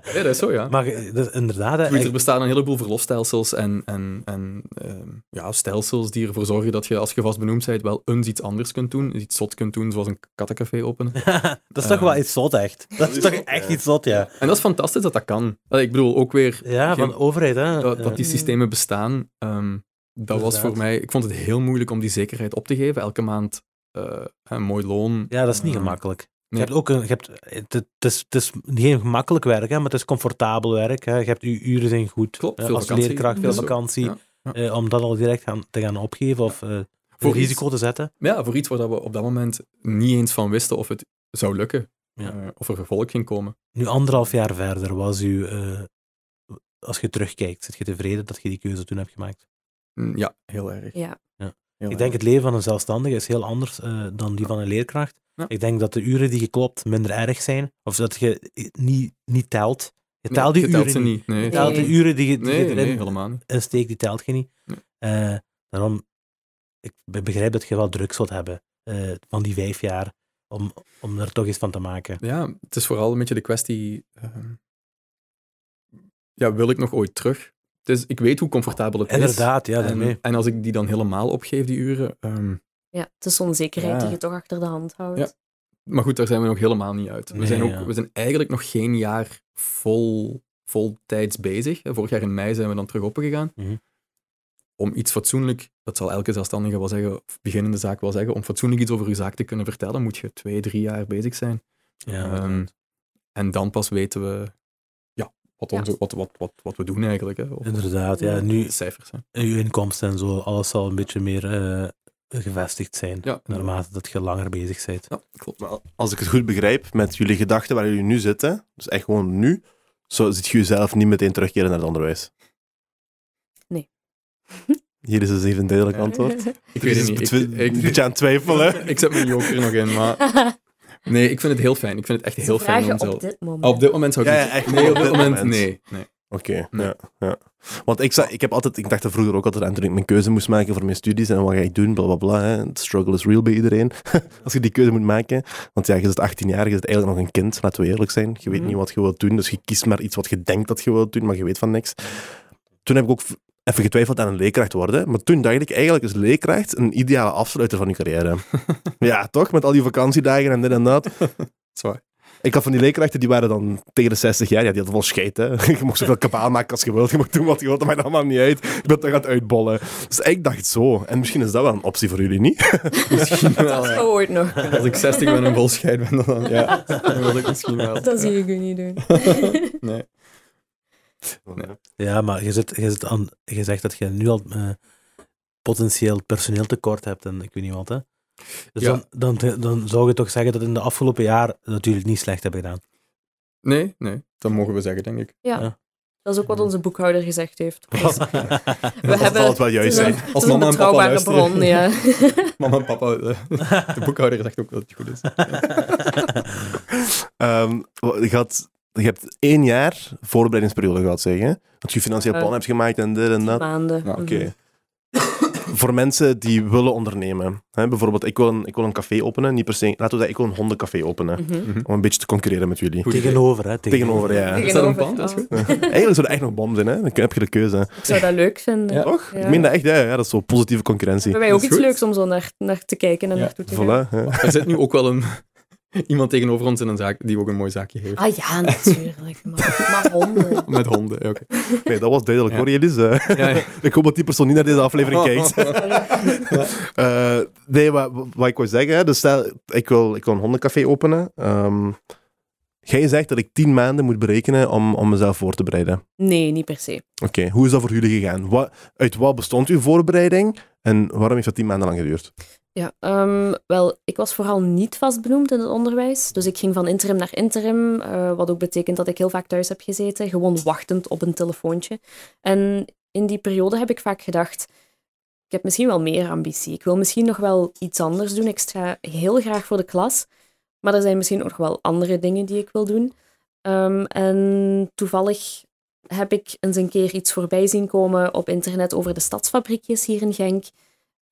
ja dat is zo, ja. Maar je- dus inderdaad, er bestaan een heleboel verlofstelsels en, en, en ehm, ja, stelsels die ervoor zorgen dat je, als je vast benoemd bent, wel eens iets anders kunt doen. Iets zot kunt doen, zoals een kattencafé openen. (laughs) dat is toch Eh. wel iets zot, echt. Dat is toch echt iets zot, ja. En dat is fantastisch dat dat kan. Ik bedoel, ook weer Ja, van de overheid, hè. dat, dat die Eh, systemen bestaan. ehm, dat was voor mij... Ik vond het heel moeilijk om die zekerheid op te geven. Elke maand eh, een mooi loon. Ja, dat is niet Eh, gemakkelijk. Je hebt ook een, je hebt, het, is, het is geen gemakkelijk werk, hè, maar het is comfortabel werk. Hè. Je hebt je uren zijn goed. Klopt, Eh, veel als vakantie. leerkracht, veel vakantie. Ja, ja. eh, om dat al direct gaan, te gaan opgeven of eh Voor iets- risico te zetten. Ja, voor iets waar we op dat moment niet eens van wisten of het zou lukken. Ja. Eh, of er vervolg ging komen. Nu, anderhalf jaar verder, was u, eh, als je terugkijkt, zit je tevreden dat je die keuze toen hebt gemaakt? Mm, Ja, heel erg. Ja. Heel Ik denk het leven van een zelfstandige is heel anders eh, dan die van een leerkracht. Ja. Ik denk dat de uren die je klopt minder erg zijn. Of dat je niet, niet telt. Je telt die je telt uren ze niet. niet. Nee, Je telt de uren die je, die je nee, erin nee, helemaal niet. insteekt, die telt je niet. Nee. Eh, daarom, ik be- begrijp dat je wel druk zult hebben eh, van die vijf jaar om, om er toch iets van te maken. Ja, het is vooral een beetje de kwestie... ehm, ja, wil ik nog ooit terug? Is, ik weet hoe comfortabel het is. Inderdaad, ja, daarmee. En, en als ik die dan helemaal opgeef, die uren... ehm, ja, het is zo'n zekerheid Ja. die je toch achter de hand houdt. Ja. maar goed, daar zijn we nog helemaal niet uit. We, Nee, zijn, ook, ja. we zijn eigenlijk nog geen jaar vol, vol tijds bezig. Vorig jaar in mei zijn we dan terug opengegaan. Mhm. om iets fatsoenlijk, dat zal elke zelfstandige wel zeggen, of beginnende zaak wel zeggen, om fatsoenlijk iets over je zaak te kunnen vertellen, moet je twee, drie jaar bezig zijn. Ja, Ehm, en dan pas weten we wat, Ja. onze, wat, wat, wat, wat we doen eigenlijk. Hè, of inderdaad. Ja, nu, cijfers zijn. uw inkomsten en zo, alles zal een beetje meer eh, gevestigd zijn. Ja, Naarmate dat je langer bezig bent. Ja, klopt. Maar als ik het goed begrijp, met jullie gedachten waar jullie nu zitten, dus echt gewoon nu, zo ziet je jezelf niet meteen terugkeren naar het onderwijs. Nee. (laughs) Hier is dus even een duidelijk antwoord. Ik weet het niet. Ik, Een ik, beetje aan het twijfelen. (laughs) ik zet mijn joker nog in, maar (laughs) nee, ik vind het heel fijn. Ik vind het echt heel fijn om op dit moment. Op dit moment zou ik Ja, niet- ja, echt Nee, op dit moment, moment. nee. nee. Oké, Nee. ja, ja. Want ik, zag, ik heb altijd, ik dacht er vroeger ook altijd aan toen ik mijn keuze moest maken voor mijn studies en wat ga ik doen, bla bla bla. Hè. The struggle is real bij iedereen. (laughs) Als je die keuze moet maken. Want ja, je bent 18 jaar, je bent eigenlijk nog een kind, laten we eerlijk zijn. Je weet Mhm. niet wat je wilt doen, dus je kiest maar iets wat je denkt dat je wilt doen, maar je weet van niks. Toen heb ik ook even getwijfeld aan een leerkracht worden, maar toen dacht ik eigenlijk is leerkracht een ideale afsluiter van je carrière. (laughs) ja, toch? Met al die vakantiedagen en dit en dat. (laughs) Zwaar. Ik had van die leerkrachten, die waren dan tegen de 60 jaar. Ja, die hadden wel scheid, hè. (laughs) Je mocht zoveel kabaal maken als je wilt. Je mocht doen wat je wilt, dat maakt allemaal niet uit. Je bent toch aan het uitbollen. Dus ik dacht zo. En misschien is dat wel een optie voor jullie, niet? Misschien wel, Dat zou ooit nog. Als ik 60 ben en volscheid ben, dan, ja, dan wil ik misschien wel. Dat zie ik u niet doen. Nee. Ja, maar je, zit, je, zit aan, je zegt dat je nu al eh, potentieel personeeltekort hebt en ik weet niet wat. Hè? Dus Ja. dan, dan, dan zou je toch zeggen dat in de afgelopen jaar natuurlijk niet slecht hebben gedaan. nee, nee, dat mogen we zeggen, denk ik. Ja. Ja. Dat is ook wat onze boekhouder gezegd heeft. (laughs) (laughs) We Dat hebben, zal het wel juist zijn. een- Als mama en papa betrouwbare luisteren. bron, ja. (laughs) Mama en papa, de, de boekhouder zegt ook dat het goed is. Ehm, je, had, je hebt één jaar voorbereidingsperiode gehad, zeg je? Dat je financieel Eh, plan hebt gemaakt en dit en dat. Maanden. Ja, Oké. Mhm. (coughs) Voor mensen die willen ondernemen. Hè, bijvoorbeeld, ik wil, een, ik wil een café openen. Niet per se, laten we zeggen, ik wil een hondencafé openen. Mhm. Om een beetje te concurreren met jullie. Tegenover, hè? Tegenover, ja. Is dat een plan? Dat is goed. Eigenlijk zou dat echt nog bom zijn, hè? Dan heb je de keuze. Ik zou dat leuk vinden. Ja. Toch? Ja. Ik meen dat echt, ja, ja. Dat is zo positieve concurrentie. Hebben wij ook Dat iets goed. leuks om zo naar, naar te kijken en Ja, naartoe te gaan. Voilà. hè. Er zit nu ook wel een, (laughs) iemand tegenover ons in een zaak die ook een mooi zaakje heeft. Ah ja, natuurlijk. (laughs) Maar, maar honden. Met honden, oké. (laughs) Nee, dat was duidelijk Ja. hoor, Jelis. eh. Ja, ja. ik hoop dat die persoon niet naar deze aflevering kijkt. Eh, nee, wat, wat ik wou zeggen, dus stel, ik wil, ik wil een hondencafé openen. Ehm jij zegt dat ik tien maanden moet berekenen om, om mezelf voor te bereiden. Nee, niet per se. Oké, hoe is dat voor jullie gegaan? Wat, uit wat bestond uw voorbereiding en waarom heeft dat tien maanden lang geduurd? Ja, ehm, wel, ik was vooral niet vastbenoemd in het onderwijs. Dus ik ging van interim naar interim, eh, wat ook betekent dat ik heel vaak thuis heb gezeten, gewoon wachtend op een telefoontje. En in die periode heb ik vaak gedacht, ik heb misschien wel meer ambitie. Ik wil misschien nog wel iets anders doen. Ik sta heel graag voor de klas, maar er zijn misschien nog wel andere dingen die ik wil doen. Ehm, en toevallig heb ik eens een keer iets voorbij zien komen op internet over de stadsfabriekjes hier in Genk.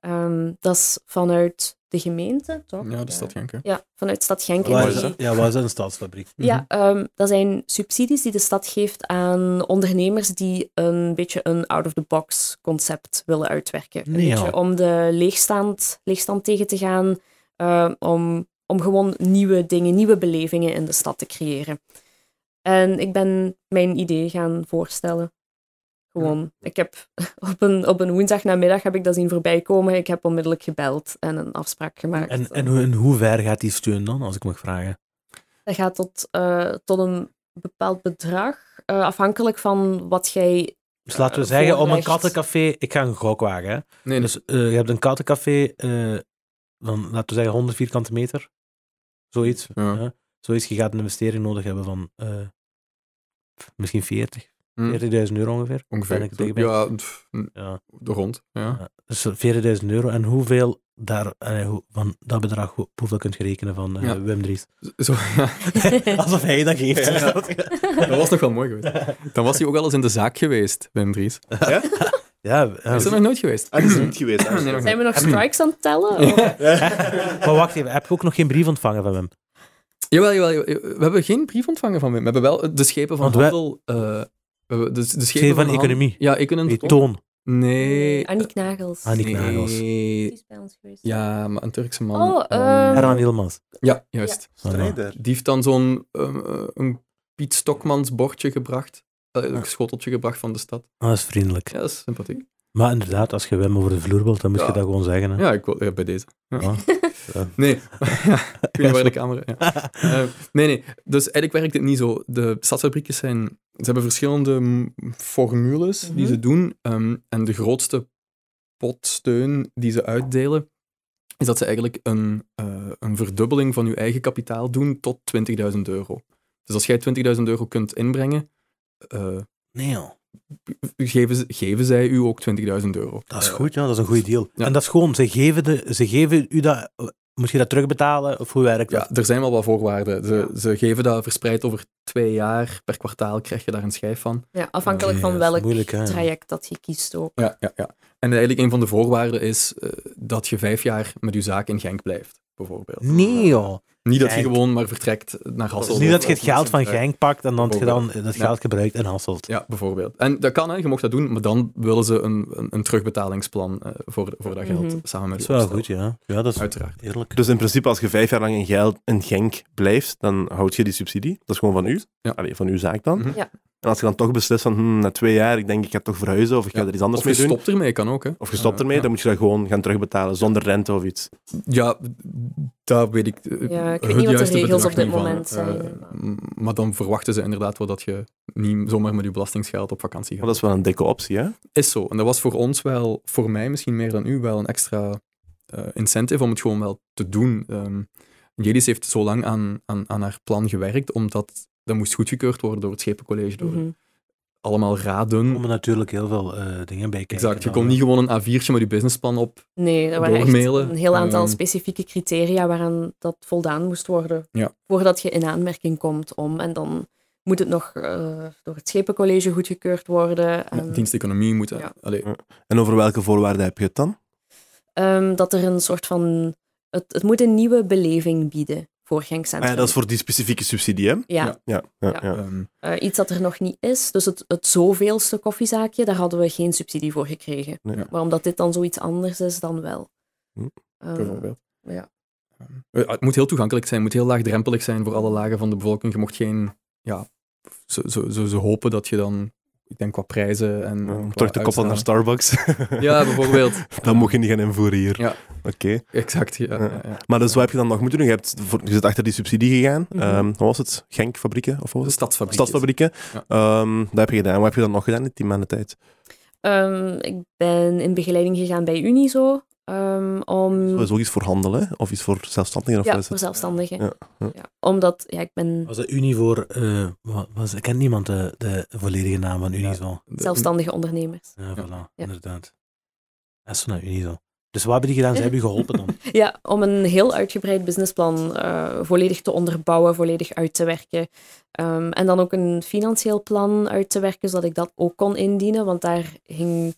Ehm, dat is vanuit de gemeente, toch? ja, de stad Genk. hè. Ja, vanuit stad Genk. En Waar is dat? Ja, waar is dat een stadsfabriek? ja, ehm, dat zijn subsidies die de stad geeft aan ondernemers die een beetje een out-of-the-box concept willen uitwerken. Een Nee, ja. beetje om de leegstand, leegstand tegen te gaan, eh, om, om gewoon nieuwe dingen, nieuwe belevingen in de stad te creëren. En ik ben mijn idee gaan voorstellen. Gewoon, ik heb (laughs) op een, op een woensdagnamiddag heb ik dat zien voorbij komen. Ik heb onmiddellijk gebeld en een afspraak gemaakt. En, en hoe, ver gaat die steun dan, als ik mag vragen? Dat gaat tot, eh, tot een bepaald bedrag, eh, afhankelijk van wat jij... Dus laten we Eh, zeggen, om een kattencafé, ik ga een gok wagen. Hè? Nee, nee. Dus eh, je hebt een kattencafé, eh, dan laten we zeggen 100 vierkante meter. Zoiets. Ja. Zoiets, je gaat een investering nodig hebben van eh, misschien 40, Hm. 40.000 euro ongeveer. Ben Ongeveer. ik? Ja, pff, Ja. de rond. Ja. Ja. Dus 40.000 euro. En hoeveel daar, eh, van dat bedrag, hoe- hoeveel kunt je rekenen van eh, Ja. Wim Dries? Zo, (laughs) ja. (laughs) Alsof hij dat geeft. Ja. (laughs) Dat was nog wel mooi geweest. Dan was hij ook wel eens in de zaak geweest, Wim Dries. Ja? Ja, Is er nog nooit geweest? Ah, is niet geweest. hè? Nee, nog Zijn we nog strikes aan het tellen? Maar wacht even, heb je ook nog geen brief ontvangen van Wim? Jawel, jawel, jawel. We hebben geen brief ontvangen van Wim. We hebben wel de schepen van Want handel... eh, hebben de, de schepen Schepen van economie. Ja, economie. Die toon. Nee. Aniek Nagels. Aniek nee. Nagels. Die is bij ons geweest. Ja, maar een Turkse man. Oh, Ehm, eh, Herman ja, juist. Strijder. Die heeft dan zo'n ehm, een Piet Stokmans bordje gebracht. Eh, een schoteltje gebracht van de stad. Ah, dat is vriendelijk. Ja, dat is sympathiek. Maar inderdaad, als je Wim over de vloer wilt, dan moet Ja. je dat gewoon zeggen. Hè. Ja, ik wil, ja, bij deze. Ja. (laughs) Nee, (laughs) ik weet niet waar de camera... Ja. (laughs) Eh, nee, nee. Dus eigenlijk werkt het niet zo. De stadsfabrieken zijn... Ze hebben verschillende mm, formules die Mhm. ze doen. ehm, en de grootste potsteun die ze uitdelen, is dat ze eigenlijk een, eh, een verdubbeling van je eigen kapitaal doen tot 20.000 euro. Dus als jij 20.000 euro kunt inbrengen, eh, Nee, joh. Geven, ze- geven zij u ook 20.000 euro. Dat is goed, ja. Dat is een goede deal. Ja. En dat is gewoon, ze geven, de, ze geven u dat... Moet je dat terugbetalen, of hoe werkt dat? Ja, er zijn wel wat voorwaarden. Ze, ze geven dat verspreid over twee jaar. Per kwartaal krijg je daar een schijf van. Ja, afhankelijk van welk moeilijk, traject dat je kiest ook. Ja, ja, ja. En eigenlijk een van de voorwaarden is eh, dat je vijf jaar met je zaak in Genk blijft, bijvoorbeeld. Nee, joh. Niet dat je gewoon maar vertrekt naar Hasselt. is niet dat je het geld van. Genk pakt en dan dat je dan dat Ja. geld gebruikt in Hasselt. Ja, bijvoorbeeld. En dat kan, hè, je mocht dat doen, maar dan willen ze een, een, een terugbetalingsplan eh, voor, voor dat geld Mhm. samen met Dat is wel goed, ja. Ja, dat is Uiteraard. eerlijk. Dus in principe, als je vijf jaar lang in, geld, in Genk blijft, dan houd je die subsidie. Dat is gewoon van u. Ja. Allee, van uw zaak dan. Mhm. Ja. En als je dan toch beslist van, hm, na twee jaar, ik denk ik ga toch verhuizen, of ik ga Ja. er iets anders Of mee je doen. stopt ermee, kan ook. Hè. Of je stopt Eh, ermee, ja. dan moet je dat gewoon gaan terugbetalen, zonder rente of iets. Ja, dat weet ik. eh, Ja, ik weet niet wat de regels op dit van, moment hè. zijn, Eh, maar- maar dan verwachten ze inderdaad wel dat je niet zomaar met je belastingsgeld op vakantie Maar gaat. dat is wel een dikke optie, hè? Is zo. En dat was voor ons wel, voor mij misschien meer dan u, wel een extra eh, incentive om het gewoon wel te doen. Ehm Jedis heeft zo lang aan, aan, aan haar plan gewerkt, omdat dat moest goedgekeurd worden door het Schepencollege, door Mhm. allemaal Er raden. komen natuurlijk heel veel eh, dingen bij kijken. Exact. Je kon hè. niet gewoon een A4'tje met je businessplan op. Nee, er waren echt een heel aantal specifieke criteria waaraan dat voldaan moest worden. Ja. Voordat je in aanmerking komt om. En dan moet het nog eh, door het Schepencollege goedgekeurd worden. En, Diensteconomie moet... ja. Allee, En over welke voorwaarden heb je het dan? ehm, dat er een soort van... Het, het moet een nieuwe beleving bieden Ah, ja, dat is voor die specifieke subsidie, hè? Ja, Ja. Ja, ja, Ja. ja. ehm, eh, iets dat er nog niet is. Dus het, het zoveelste koffiezaakje, daar hadden we geen subsidie voor gekregen. Nee. Ja. Maar omdat dit dan zoiets anders is, dan wel. Hm. Ehm, bijvoorbeeld. ja. Eh, Het moet heel toegankelijk zijn, het moet heel laagdrempelig zijn voor alle lagen van de bevolking. Je mocht geen, ja, ze, ze, ze, ze hopen dat je dan, ik denk qua prijzen en. Ja, qua terug te koppelen naar Starbucks. (laughs) Ja, bijvoorbeeld. (laughs) Dan mocht je niet gaan invoeren hier. Ja. Oké. Exact, ja. ja, ja. Maar dus wat heb je dan nog moeten doen? Je, hebt voor, je zit achter die subsidie gegaan. Mhm. Ehm, wat was het? Genkfabrieken? Of wat was het? stadsfabriek. Stadsfabrieken. Ja. Ehm, dat heb je gedaan. Wat heb je dan nog gedaan in tien maanden tijd? Ehm, ik ben in begeleiding gegaan bij Unizo. Ehm, om... Dat is ook iets voor handelen of iets voor zelfstandigen? Of Ja, is voor het? zelfstandigen. Ja, ja. Omdat, ja, ik ben Was de Unie voor... eh wat was, kent niemand de, de volledige naam van Unie zo? De- zelfstandige ondernemers. Ja, voilà, Ja. inderdaad. Dat is naar Unie zo. Dus wat hebben die gedaan? Ze hebben je geholpen dan? (laughs) Ja, om een heel uitgebreid businessplan eh, volledig te onderbouwen, volledig uit te werken. Ehm, en dan ook een financieel plan uit te werken, zodat ik dat ook kon indienen, want daar hing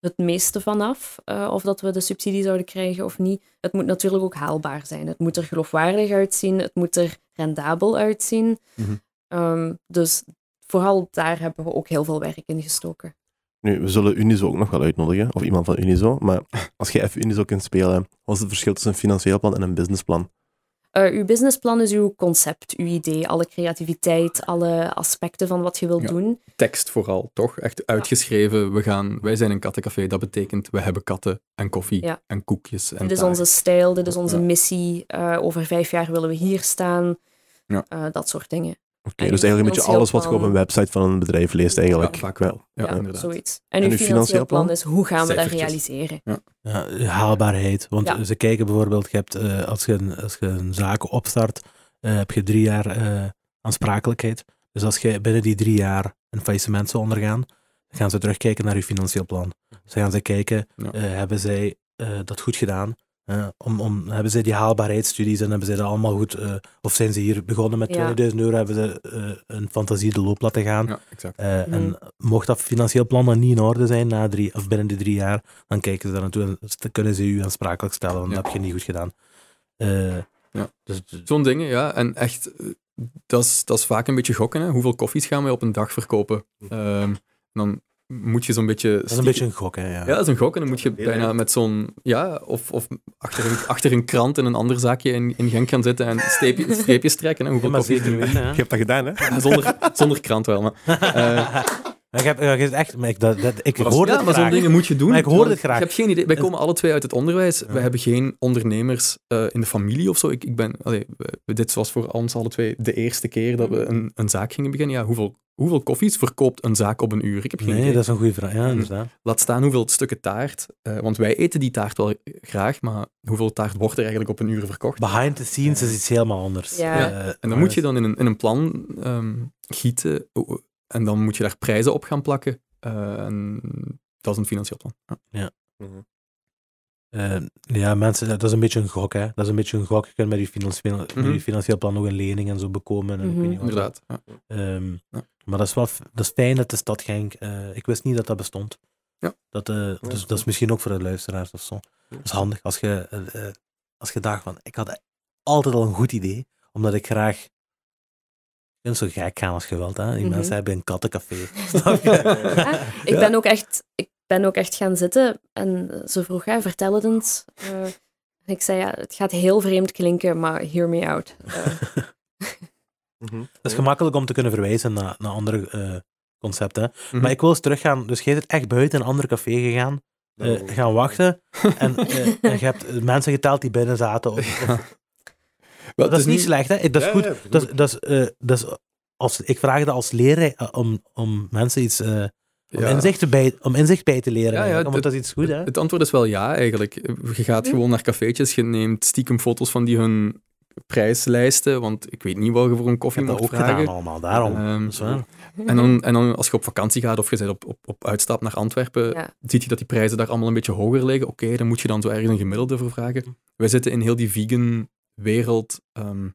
het meeste van af, eh, of dat we de subsidie zouden krijgen of niet. Het moet natuurlijk ook haalbaar zijn. Het moet er geloofwaardig uitzien, het moet er rendabel uitzien. Mhm. Ehm, dus vooral daar hebben we ook heel veel werk in gestoken. Nu, we zullen Unizo ook nog wel uitnodigen, of iemand van Unizo. Maar als je even Unizo kunt spelen, wat is het verschil tussen een financieel plan en een businessplan? Eh, uw businessplan is uw concept, uw idee, alle creativiteit, alle aspecten van wat je wilt Ja. doen. tekst vooral, toch? Echt uitgeschreven. We gaan, wij zijn een kattencafé. Dat betekent, we hebben katten en koffie Ja. en koekjes. En dit is onze stijl, dit is onze missie. eh, over vijf jaar willen we hier staan. Ja. Eh, dat soort dingen. Oké, En dus eigenlijk een beetje alles wat je op een website van een bedrijf leest eigenlijk. Ja, vaak wel. Ja, Ja, inderdaad. zoiets. En, En uw uw financieel financieel plan plan? is hoe gaan we dat realiseren. Ja, haalbaarheid. Want Ja. ze kijken bijvoorbeeld, je hebt, eh, als, je een, als je een zaak opstart, eh, heb je drie jaar eh, aansprakelijkheid. Dus als je binnen die drie jaar een faillissement zou ondergaan, dan gaan ze terugkijken naar je financieel plan. Dus dan gaan ze kijken, Ja. eh, hebben zij eh, dat goed gedaan? Eh, om, om, hebben zij die haalbaarheidsstudies en hebben zij dat allemaal goed, eh, of zijn ze hier begonnen met Ja. 20.000 euro, hebben ze eh, een fantasie de loop laten gaan? Ja, exact. Eh, Mhm. En mocht dat financieel plan dan niet in orde zijn na drie, of binnen de drie jaar, dan kijken ze daar naartoe en dan kunnen ze u aansprakelijk stellen, want Ja. dat heb je niet goed gedaan. Eh, Ja. Dus, Zo'n dingen, ja. En echt, dat is, dat is vaak een beetje gokken. Hè. Hoeveel koffies gaan wij op een dag verkopen? Ehm, dan moet je zo'n beetje... dat is een beetje een gok, hè. Ja. Ja, dat is een gok. En dan moet je bijna met zo'n... Ja, of, of achter, een, achter een krant in een ander zaakje in, in Genk gaan zitten en streepje, (laughs) streepjes trekken. Hè. Ja, Hoeveel maar we? weten, hè. Je hebt dat gedaan, hè? Ja, zonder, zonder krant wel, maar... eh, Maar (laughs) ik heb, hebt echt, maar ik, dat, dat, ik hoor ja, het maar zo'n graag. dingen moet je doen. Maar ik hoor het graag. Ik heb geen idee. Wij En- komen alle twee uit het onderwijs. Ja. We hebben geen ondernemers eh, in de familie of zo. Ik, ik ben, allee, dit was voor ons alle twee de eerste keer dat we een, een zaak gingen beginnen. Ja, hoeveel, hoeveel koffies verkoopt een zaak op een uur? Ik heb geen Nee, idee. dat is een goede vraag. Ja, Mm. inderdaad. Laat staan hoeveel stukken taart. eh, want wij eten die taart wel graag, maar hoeveel taart wordt er eigenlijk op een uur verkocht? Behind the scenes is iets helemaal anders. Ja. Ja, Eh, En dan moet je dan in een, in een plan ehm, gieten en dan moet je daar prijzen op gaan plakken. Eh, en dat is een financieel plan. Ja. Eh, ja, mensen, dat is een beetje een gok, hè. Dat is een beetje een gok. Je kunt met je financieel, met Mhm. je financieel plan ook een lening en zo bekomen. En ik Mhm. weet niet. Inderdaad. Ja. Ehm, Ja. Maar dat is wel f- dat is fijn dat de stad Genk... eh, ik wist niet dat dat bestond. Ja. Dat, eh, dus, dat is misschien ook voor de luisteraars of zo. Dat is handig als je, als je dacht van... Ik had altijd al een goed idee, omdat ik graag... Je kunt zo gek gaan als je wilt, hè. Die Mhm. mensen hebben een kattencafé. (laughs) Je? Ja, ik, ben ook echt, ik ben ook echt gaan zitten en ze vroeg, ja, vertel het eens. Eh, en ik zei, ja, het gaat heel vreemd klinken, maar hear me out. (laughs) Eh, Mhm. Het is gemakkelijk om te kunnen verwijzen naar, naar andere eh, concepten. Mhm. Maar ik wil eens teruggaan. Dus jij bent echt buiten een ander café gegaan, eh, gaan wachten. (laughs) En, eh, en je hebt mensen geteld die binnen zaten. Of, of- Wel, dat is niet slecht, hè? Dat is Ja, goed. ja, Dat, is- dat is, eh, dat is, als, ik vraag dat als leraar eh, om, om mensen iets... eh, om, Ja. inzicht bij, om inzicht bij te leren. Ja, want het- dat is iets goed, hè? Het antwoord is wel ja, eigenlijk. Je gaat Ja. gewoon naar cafeetjes, je neemt stiekem foto's van die hun prijslijsten, want ik weet niet wat je voor een Ik koffie heb dat moet ook vragen. gedaan allemaal, daarom. Ehm, Dat waar. en, dan, en dan als je op vakantie gaat of je bent op, op, op uitstap naar Antwerpen, Ja. zie je dat die prijzen daar allemaal een beetje hoger liggen. Oké, dan moet je dan zo ergens een gemiddelde voor vragen. Wij zitten in heel die vegan wereld. ehm,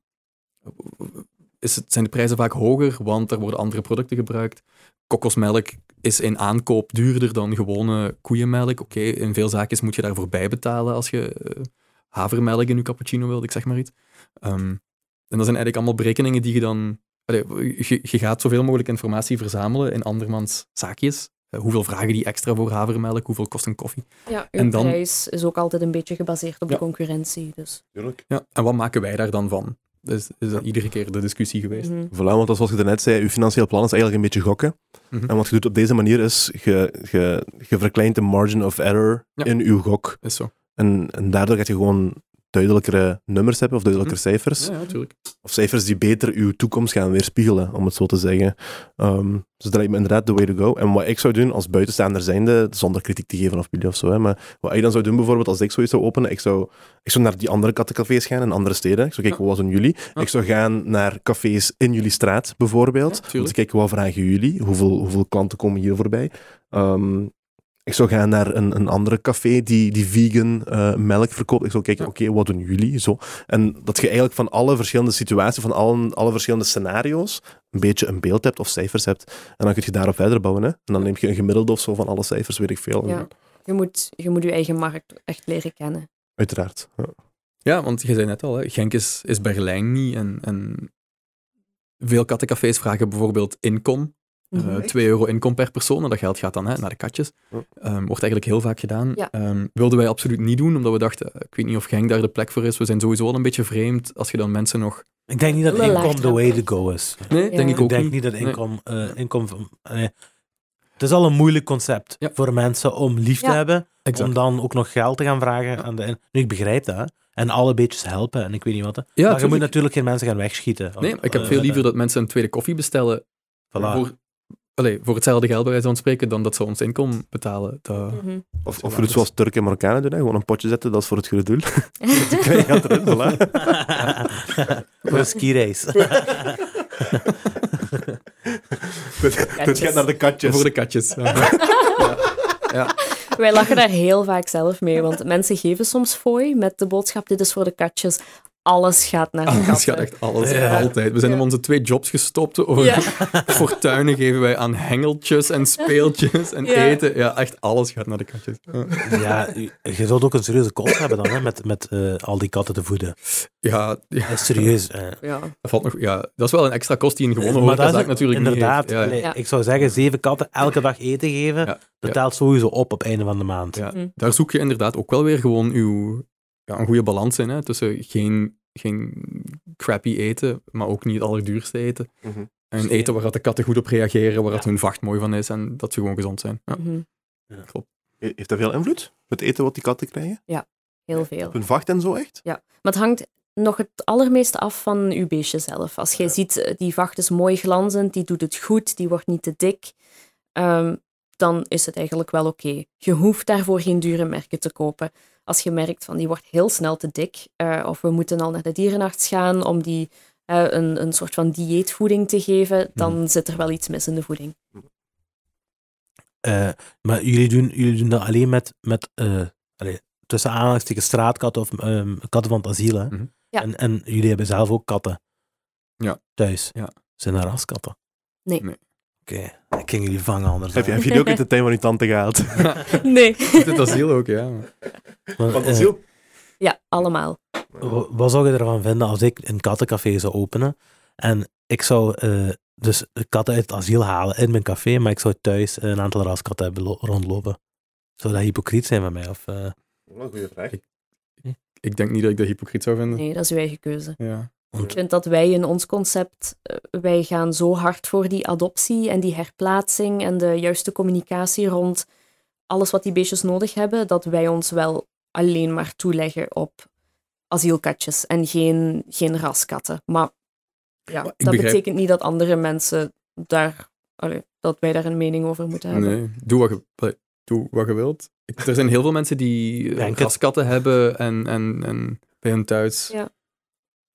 is het, zijn de prijzen vaak hoger, want er worden andere producten gebruikt. Kokosmelk is in aankoop duurder dan gewone koeienmelk. Oké, in veel zaakjes moet je daarvoor bijbetalen als je eh, havermelk in je cappuccino wilt, ik zeg maar iets. Ehm, en dat zijn eigenlijk allemaal berekeningen die je dan... je, je gaat zoveel mogelijk informatie verzamelen in andermans zaakjes. Eh, hoeveel vragen die extra voor havermelk? Hoeveel kost een koffie? ja, uw En dan- prijs is ook altijd een beetje gebaseerd op Ja. de concurrentie. Dus. Tuurlijk. Ja, en wat maken wij daar dan van? Dus is dat iedere keer de discussie geweest. Mhm. Voilà, want als- zoals je daarnet zei, je financieel plan is eigenlijk een beetje gokken. Mhm. En wat je doet op deze manier is, je, je, je verkleint de margin of error Ja. in uw gok. Is zo. En, en daardoor gaat je gewoon duidelijkere nummers hebben, of duidelijkere cijfers. Ja. Of cijfers die beter uw toekomst gaan weerspiegelen, om het zo te zeggen. Ehm, dus dat lijkt me inderdaad the way to go. En wat ik zou doen als buitenstaander zijnde, zonder kritiek te geven of jullie of zo, hè, maar wat ik dan zou doen bijvoorbeeld als ik zoiets zou openen, ik zou, ik zou naar die andere kattencafés gaan in andere steden. Ik zou kijken, wat doen jullie? Ik zou gaan naar cafés in jullie straat, bijvoorbeeld. Om te kijken, wat vragen jullie? Hoeveel, hoeveel klanten komen hier voorbij? Ehm, ik zou gaan naar een, een andere café die, die vegan eh, melk verkoopt. Ik zou kijken, Ja. oké, wat doen jullie? Zo. En dat je eigenlijk van alle verschillende situaties, van alle, alle verschillende scenario's, een beetje een beeld hebt of cijfers hebt. En dan kun je daarop verder bouwen. Hè? En dan neem je een gemiddelde of zo van alle cijfers, weet ik veel. Ja. Je, moet, je moet je eigen markt echt leren kennen. Uiteraard. Ja. Ja, want je zei net al, hè, Genk is, is Berlijn niet. En, en veel kattencafés vragen bijvoorbeeld inkom. Mhm. Eh 2 euro inkom per persoon. En dat geld gaat dan hè, naar de katjes. Ehm, wordt eigenlijk heel vaak gedaan. Ja. Ehm, wilden wij absoluut niet doen, omdat we dachten, eh, ik weet niet of Genk daar de plek voor is. We zijn sowieso al een beetje vreemd als je dan mensen nog... Ik denk niet dat inkom the way to go is. Nee, Ja. denk ik Ik ook denk niet. niet dat Nee. inkom... eh, inkom van- nee. Het is al een moeilijk concept Ja. voor mensen om lief te Ja. hebben, Exact. om dan ook nog geld te gaan vragen. Aan de, nu, ik begrijp dat. En alle beetjes helpen en ik weet niet wat. Ja, maar je moet natuurlijk geen mensen gaan wegschieten. Nee, ik heb Eh, veel liever dat mensen een tweede koffie bestellen voilà. voor, allee, voor hetzelfde geld bij wijze van spreken, dan dat ze ons inkom betalen. Dat, Mhm. Of, of doet zoals Turken en Marokkanen doen, hè? gewoon een potje zetten, dat is voor het goede doel. (laughs) Dan krijg je geld erin, voilà. (laughs) voor een skireis. Het (laughs) gaat naar de katjes. Voor de katjes. Ja. ja. Wij lachen daar heel vaak zelf mee, want mensen geven soms fooi met de boodschap, dit is voor de katjes. Alles gaat naar de Alles katten. gaat echt alles, Ja. altijd. We zijn Ja. om onze twee jobs gestopt. Over Ja. (laughs) fortuinen geven wij aan hengeltjes en speeltjes en Ja. eten. Ja, echt alles gaat naar de katjes. Ja. je zult ook een serieuze kost hebben dan, hè, met, met eh, al die katten te voeden. Ja, ja, serieus. eh. Ja. dat, valt nog, ja, dat is wel een extra kost die een gewone horecazaak is natuurlijk inderdaad. niet. Ik zou zeggen, zeven katten elke dag eten geven, telt sowieso op op het einde van de maand. Ja, Hm. daar zoek je inderdaad ook wel weer gewoon uw, ja, een goede balans in. Hè, tussen geen, geen crappy eten, maar ook niet het allerduurste eten. Mhm. En eten waar dat de katten goed op reageren, waar dat hun vacht mooi van is en dat ze gewoon gezond zijn. Ja. Mhm. Heeft dat veel invloed? Het eten wat die katten krijgen? Heel veel. Op hun vacht en zo echt? Maar het hangt nog het allermeeste af van uw beestje zelf. Als jij Ja. ziet, eh, die vacht is mooi glanzend, die doet het goed, die wordt niet te dik, ehm, dan is het eigenlijk wel oké. Je hoeft daarvoor geen dure merken te kopen. Als je merkt van die wordt heel snel te dik, eh, of we moeten al naar de dierenarts gaan om die eh, een, een soort van dieetvoeding te geven, dan zit er wel iets mis in de voeding. Eh, maar jullie doen, jullie doen dat alleen met, met eh, allee, tussen aanhalingstekens straatkatten of ehm, katten van het asiel. Hè? Mhm. Ja. En, en jullie hebben zelf ook katten Ja. thuis. Ja. Zijn dat raskatten? Nee. Nee. Oké, ik ging jullie vangen anders. Heb je, heb je die ook uit de tuin van je tante gehaald? (laughs) Nee. Het asiel ook, ja. Maar, Van eh, het ziel? ja, allemaal. wa- wat zou je ervan vinden als ik een kattencafé zou openen en ik zou eh, dus katten uit het asiel halen in mijn café, maar ik zou thuis een aantal raskatten hebben lo- rondlopen? Zou dat hypocriet zijn van mij? Of, eh, Een goede vraag. Ik denk niet dat ik dat hypocriet zou vinden. Nee, dat is uw eigen keuze. Ja. Ik vind dat wij in ons concept, eh, wij gaan zo hard voor die adoptie en die herplaatsing en de juiste communicatie rond alles wat die beestjes nodig hebben, dat wij ons wel alleen maar toeleggen op asielkatjes en geen, geen raskatten. Maar ja, Maar dat begrijp- betekent niet dat andere mensen daar, allee, dat wij daar een mening over moeten hebben. Nee, doe wat je, doe wat je wilt. Ik- er zijn heel veel mensen die het. raskatten hebben en, en, en bij hun thuis Ja.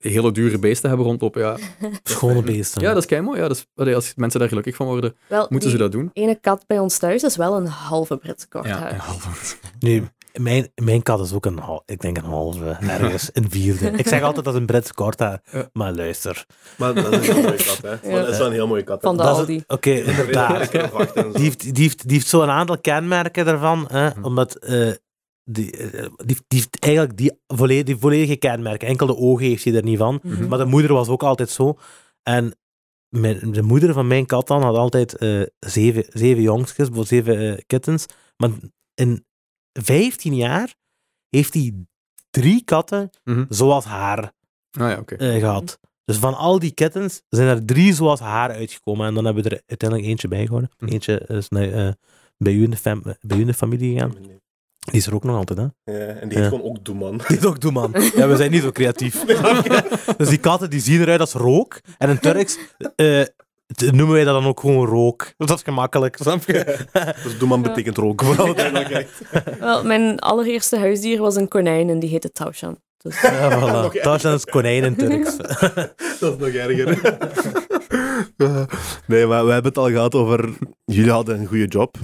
Hele dure beesten hebben rondlopen. Ja, (laughs) schone beesten? ja dat is kei mooi. Ja, dat is, allee, als mensen daar gelukkig van worden, Wel, moeten ze dat doen. ene kat bij ons thuis is wel een halve Britse korthuis. Ja, ja. Nu, mijn, mijn kat is ook een ik denk een halve, ergens, een vierde. Ik zeg altijd dat is een Brits korthaar, Ja. maar luister. Maar dat is een heel mooie kat, hè? Dat is wel een heel mooie kat. hè. Van de Aldi. Oké, inderdaad. Die heeft, die heeft, die heeft zo'n aantal kenmerken daarvan, hè, Hm. omdat eh, die, die, eigenlijk die, volledig, die volledige kenmerken. Enkel de ogen heeft hij er niet van. Mhm. Maar de moeder was ook altijd zo. En mijn, de moeder van mijn kat dan had altijd eh, zeven, zeven jongstjes, zeven eh, kittens. Maar in 15 jaar heeft hij drie katten Mhm. zoals haar Ah ja, oké. eh, gehad. Dus van al die kittens zijn er drie zoals haar uitgekomen. En dan hebben we er uiteindelijk eentje bijgehouden. Mhm. Eentje is naar, eh, bij, u in de fam- bij u in de familie gegaan. Die is er ook nog altijd, hè? Ja, en die Ja. heet gewoon ook Doeman. Die is ook man. (laughs) Ja, we zijn niet zo creatief. (laughs) dus die katten die zien eruit als rook. En in Turks eh, noemen wij dat dan ook gewoon rook. Dat is gemakkelijk, snap je? (laughs) Dus Doeman betekent rook. Vooral Wel, mijn allereerste huisdier was een konijn en die heette Taushan. Dus, Ja, voilà. Tarzan is konijn in Turks. Dat is nog erger. Nee, maar we hebben het al gehad over... Jullie hadden een goede job.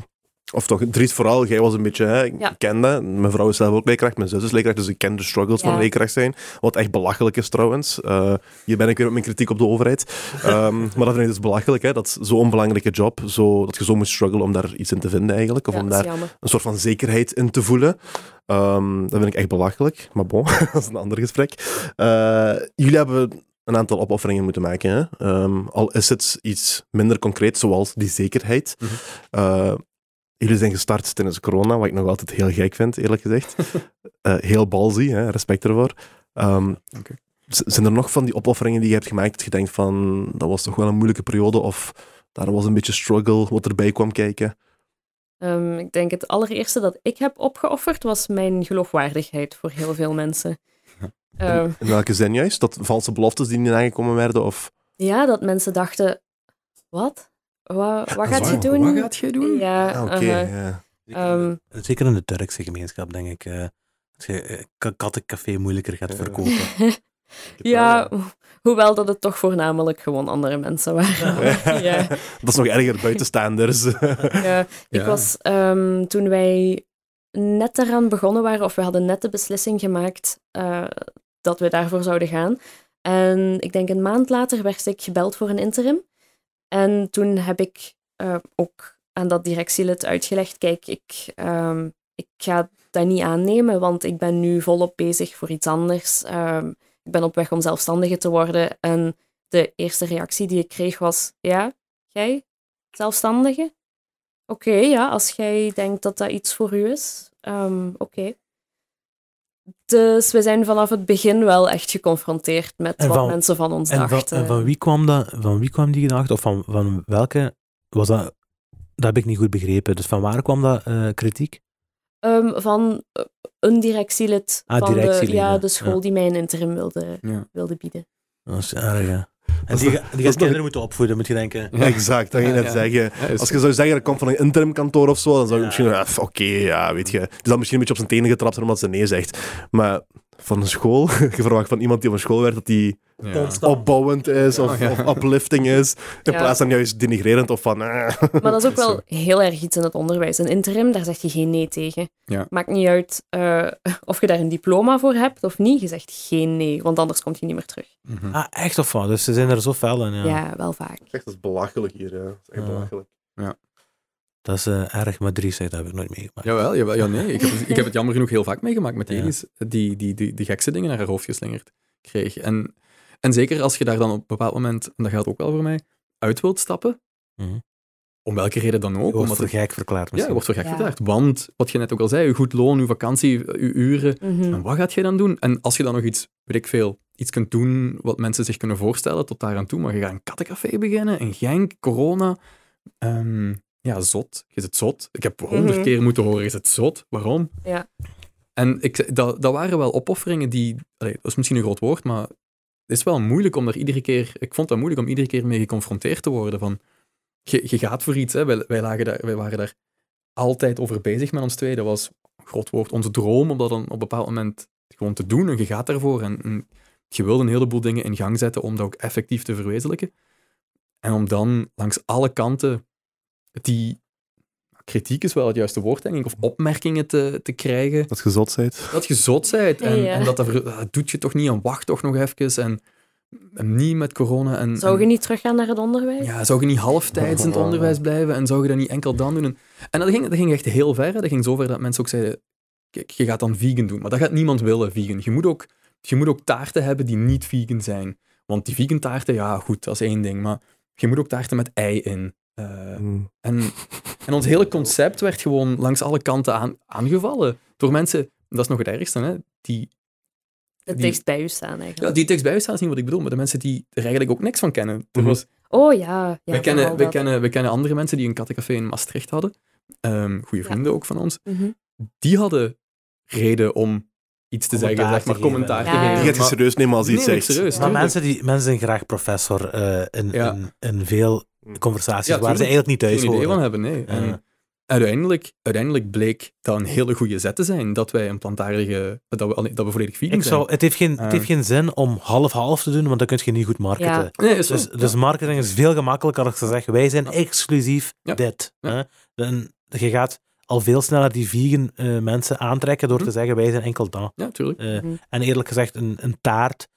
Of toch, Dries vooral, jij was een beetje... Hè, ik Ja. ken dat. Mijn vrouw is zelf ook leerkracht, mijn zus is leerkracht, dus ik ken de struggles van leerkracht zijn. Wat echt belachelijk is trouwens. Eh, hier ben ik weer met mijn kritiek op de overheid. Ehm, (laughs) maar dat vind ik dus belachelijk, hè, dat zo'n onbelangrijke job, zo, dat je zo moet struggelen om daar iets in te vinden eigenlijk. Of ja, om daar een soort van zekerheid in te voelen. Ehm, dat vind ik echt belachelijk. Maar bon, (laughs) dat is een ander gesprek. Eh, jullie hebben een aantal opofferingen moeten maken. Hè? Ehm, al is het iets minder concreet, zoals die zekerheid. Mhm. Eh, jullie zijn gestart tijdens corona, wat ik nog altijd heel gek vind, eerlijk gezegd. (laughs) Eh, heel balzy, hè? respect ervoor. Ehm, Oké. z- Zijn er nog van die opofferingen die je hebt gemaakt dat je denkt van, dat was toch wel een moeilijke periode, of daar was een beetje struggle wat erbij kwam kijken? Ehm, ik denk het allereerste dat ik heb opgeofferd was mijn geloofwaardigheid voor heel veel mensen. (laughs) Ehm, In welke zin juist? Dat valse beloftes die niet aangekomen werden? Of... ja, dat mensen dachten, wat? Wa- wat gaat je doen? Wat gaat je doen? Ja, Ah, Oké, aha. ja. Ehm, Zeker in de Turkse gemeenschap, denk ik. eh, als je eh, ka- kattencafé moeilijker gaat verkopen. (laughs) ja, ho- hoewel dat het toch voornamelijk gewoon andere mensen waren. ja. (laughs) (laughs) Dat is nog erger, buitenstaanders. Ja, ik Ja. was ehm, toen wij net eraan begonnen waren, of we hadden net de beslissing gemaakt eh, dat we daarvoor zouden gaan. En ik denk een maand later werd ik gebeld voor een interim. En toen heb ik eh, ook aan dat directielid uitgelegd: kijk, ik, ehm, ik ga dat niet aannemen, want ik ben nu volop bezig voor iets anders. Ehm, ik ben op weg om zelfstandige te worden. En de eerste reactie die ik kreeg was: ja, jij, zelfstandige? Oké, ja, als jij denkt dat dat iets voor u is, ehm, oké. Dus we zijn vanaf het begin wel echt geconfronteerd met En wat van- mensen van ons En van, dachten. en van wie kwam dat? Van wie kwam die gedachte? Of van, van welke? Was dat? Dat heb ik niet goed begrepen. Dus van waar kwam dat eh, kritiek? Ehm, van eh, een directielid Ah, van de, ja, de school ja. die mij een interim wilde, Ja. wilde bieden. Dat is erg, ja. En die, die nog- kinderen moeten opvoeden, moet je denken. Ja. Exact, dat ging Ja, net ja. zeggen. Als je zou zeggen dat komt van een interimkantoor of zo, dan zou je Ja. misschien "Ah, oké, ja, weet je. Die zal misschien een beetje op zijn tenen getrapt hebben omdat ze nee zegt. Maar van een school, (laughs) je verwacht van iemand die op een school werkt dat die ja. Opbouwend is of, Ja. of uplifting is, in Ja. plaats van juist denigrerend of van... eh. (laughs) Maar dat is ook Zo. wel (laughs) heel erg iets in het onderwijs. Een interim, daar zeg je geen nee tegen. Ja. Maakt niet uit eh, of je daar een diploma voor hebt of niet. Je zegt geen nee, want anders kom je niet meer terug. Mhm. Ah, echt of wat? Dus ze zijn er zo fel in, ja. Ja, wel vaak. Echt, dat is belachelijk hier. Hè. Dat is echt Ja. Dat is eh, erg, maar zegt, dat heb ik nooit meegemaakt. Jawel, jawel, ja, nee. Ik heb, het- ik heb het jammer genoeg heel vaak meegemaakt met Ja. Elis, die, die, die, die gekste dingen naar haar hoofd geslingerd kreeg. En, en zeker als je daar dan op een bepaald moment, en dat geldt ook wel voor mij, uit wilt stappen, Mhm. om welke reden dan Je ook. wordt omdat voor het- gek verklaard ja, je misschien. wordt voor gek Ja. verklaard. Want, wat je net ook al zei, je goed loon, je vakantie, je uren, Mhm. en wat gaat je dan doen? En als je dan nog iets, weet ik veel, iets kunt doen wat mensen zich kunnen voorstellen tot daar aan toe, maar je gaat een kattencafé beginnen, een Genk, corona, ehm, ja, zot. Je zit zot. Ik heb honderd Mhm. keer moeten horen, je zit zot. Waarom? Ja. En ik, dat, dat waren wel opofferingen die, allee, dat is misschien een groot woord, maar het is wel moeilijk om daar iedere keer, ik vond dat moeilijk om iedere keer mee geconfronteerd te worden van, je, je gaat voor iets, hè. Wij, wij, lagen daar, wij waren daar altijd over bezig met ons twee, dat was, groot woord, onze droom om dat dan op een bepaald moment gewoon te doen en je gaat daarvoor en, en je wil een heleboel dingen in gang zetten om dat ook effectief te verwezenlijken. En om dan langs alle kanten die kritiek is wel het juiste woord, denk ik, of opmerkingen te, te krijgen, Dat je zot bent. dat je zot bent en, Ja. en dat, dat, dat doet je toch niet en wacht toch nog even en, en niet met corona. En, Zou en- je niet teruggaan naar het onderwijs? ja, zou je niet halftijds in het onderwijs blijven en zou je dat niet enkel dan doen? En, en dat, ging, dat ging echt heel ver. hè. Dat ging zo ver dat mensen ook zeiden, kijk, je gaat dan vegan doen. Maar dat gaat niemand willen, vegan. Je moet ook, je moet ook taarten hebben die niet vegan zijn. Want die vegan taarten, ja goed, dat is één ding. Maar je moet ook taarten met ei in. Eh, Mm. en, en ons hele concept werd gewoon langs alle kanten aan, aangevallen. Door mensen, dat is nog het ergste, hè, die, Het die- dichtst bij u staan ja, eigenlijk. die tekst bij u staan is niet wat ik bedoel, maar de mensen die er eigenlijk ook niks van kennen. Mhm. was, Oh ja. ja we, kennen, we, kennen, we kennen andere mensen die een kattencafé in Maastricht hadden. Ehm goede Ja. vrienden ook van ons. Mhm. Die hadden reden om iets te Commentaar zeggen, zeg maar commentaar te Ja. geven. Je gaat je Maar- serieus nemen als je iets Nee, zegt. serieus. Maar mensen, die, mensen zijn graag professor eh, in, Ja. in, in veel conversaties Ja, waar ze eigenlijk niet thuis geen idee van hebben, nee. En uiteindelijk, uiteindelijk bleek dat een hele goede zet te zijn, dat wij een plantaardige, dat we, dat we volledig vegan Ik zijn. zou, het, heeft geen, het heeft geen zin om half-half te doen, want dan kun je niet goed marketen. Ja. Nee, is zo. Dus, dus marketing is veel gemakkelijker als je zegt, wij zijn Ja. exclusief Ja. dit. Ja. Hè? Dan, je gaat al veel sneller die vegan eh, mensen aantrekken door Mhm. te zeggen, wij zijn enkel dat. Ja, tuurlijk. Eh, Mhm. En eerlijk gezegd, een, een taart,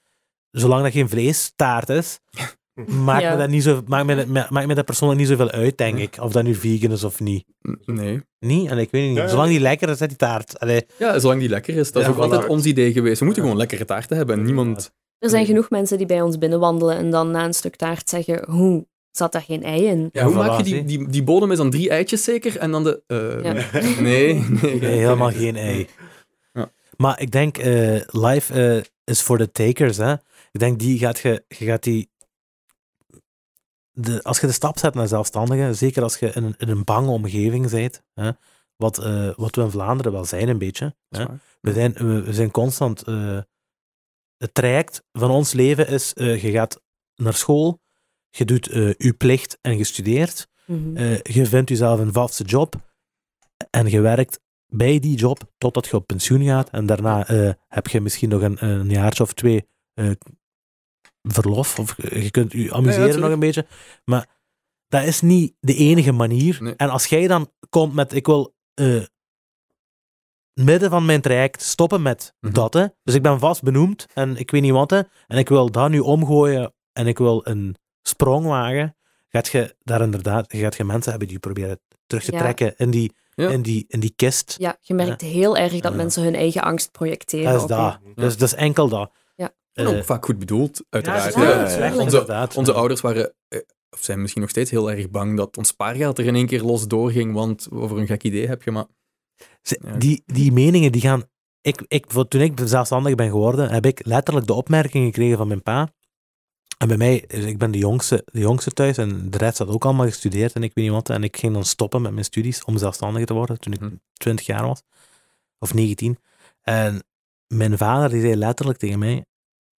zolang dat geen vleestaart is, (laughs) maakt, Ja. me dat niet zo, maakt, me, dat- maakt me dat persoonlijk niet zoveel uit, denk ik. Of dat nu vegan is of niet. Nee. Niet? En ik weet niet. Ja, ja. Zolang die lekker is, hè, die taart. Allee, Ja, zolang die lekker is. Dat is ook altijd ons idee geweest. We moeten gewoon lekkere taarten hebben. En niemand... Er zijn genoeg mensen die bij ons binnenwandelen en dan na een stuk taart zeggen, hoe, zat daar geen ei in? Ja, hoe voilà, maak je die, die, die bodem is dan drie eitjes zeker? En dan de... eh, Ja. (laughs) Nee, nee. nee, helemaal geen ei. Ja. Maar ik denk, eh life eh, is voor de takers. Hè. Ik denk, die gaat je, je gaat die... De, als je de stap zet naar zelfstandigen, zeker als je in een, in een bange omgeving bent, hè, wat, eh, wat we in Vlaanderen wel zijn een beetje, hè. We zijn, we, we zijn constant. eh, het traject van ons leven is: eh, je gaat naar school, je doet je plicht en je studeert. Mhm. je vindt jezelf een vaste job en je werkt bij die job totdat je op pensioen gaat. En daarna heb je misschien nog een, een jaartje of twee verlof. Of je kunt je amuseren nog een beetje. Maar dat is niet de enige manier. Nee. En als jij dan komt met: ik wil. eh, midden van mijn traject stoppen met Mhm. dat. Hè. Dus ik ben vast benoemd en ik weet niet wat. Hè, en ik wil dat nu omgooien en ik wil een sprong wagen. Gaat je daar inderdaad gaat je mensen hebben die proberen terug te Ja. trekken in die, Ja. in die, in die kist. Ja, je merkt heel erg dat Ja. mensen hun eigen angst projecteren. Dat is op dat. Dus dat is enkel dat. En Eh, ook vaak goed bedoeld, uiteraard. Ja. Onze, inderdaad. onze ouders waren, eh, of zijn misschien nog steeds heel erg bang dat ons spaargeld er in één keer los doorging, want over een gek idee heb je, maar... Ze- Ja. die, die meningen die gaan ik, ik, voor- toen ik zelfstandig ben geworden, heb ik letterlijk de opmerking gekregen van mijn pa. En bij mij, dus ik ben de jongste, de jongste thuis en de rest had ook allemaal gestudeerd en ik weet niet wat. En ik ging dan stoppen met mijn studies om zelfstandig te worden toen ik Hm. 20 jaar was. Of 19. En mijn vader die zei letterlijk tegen mij,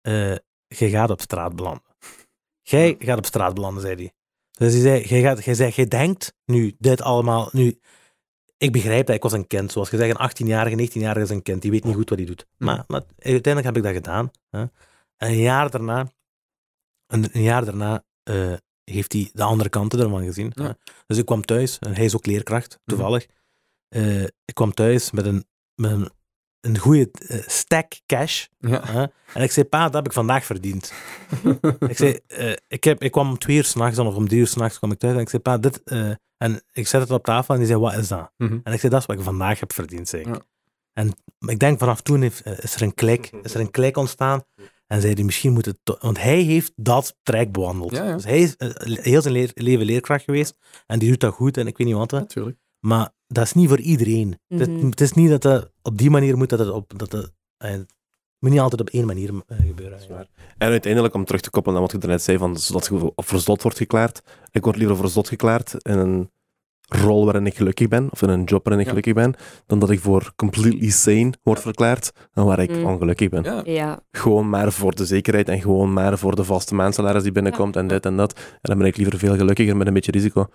eh je gaat op straat belanden. Jij gaat op straat belanden, zei hij. Dus hij zei, jij, gaat, jij, zei, jij denkt nu dit allemaal, nu... Ik begrijp dat, ik was een kind. Zoals je zegt, een 18-jarige, 19-jarige is een kind. Die weet niet goed wat hij doet. Maar, maar uiteindelijk heb ik dat gedaan. Hè. En een jaar daarna, een, een jaar daarna eh, heeft hij de andere kanten ervan gezien. Ja. Dus ik kwam thuis, en hij is ook leerkracht, toevallig. Eh, ik kwam thuis met een, met een, een goede eh, stack cash. Ja. hè. En ik zei, pa, dat heb ik vandaag verdiend. (laughs) ik zei, eh, ik, heb, ik kwam om twee uur s'nachts, of om drie uur s'nachts kwam ik thuis. En ik zei, pa, dit... eh, en ik zet het op tafel en die zei, wat is dat? Mhm. En ik zei, dat is wat ik vandaag heb verdiend, ik. Ja. En ik denk vanaf toen heeft, is er een klik, is er een klik ontstaan. En zei hij, misschien moet het... Want hij heeft dat traject bewandeld. Ja. Dus hij is heel zijn leven leerkracht geweest. En die doet dat goed en ik weet niet wat. Natuurlijk. Maar dat is niet voor iedereen. Het, Mhm. het is niet dat het op die manier moet dat het op... Dat het, eh, het moet niet altijd op één manier eh, gebeuren. Dat. En uiteindelijk, om terug te koppelen naar wat je net zei, van, zodat je voor zot wordt geklaard. Ik word liever voor zot geklaard in een rol waarin ik gelukkig ben, of in een job waarin ik Ja. gelukkig ben, dan dat ik voor completely sane word verklaard en waar ik Mm. ongelukkig ben. Ja. Ja, Gewoon maar voor de zekerheid en gewoon maar voor de vaste maandsalaris die binnenkomt en dit en dat. En dan ben ik liever veel gelukkiger met een beetje risico.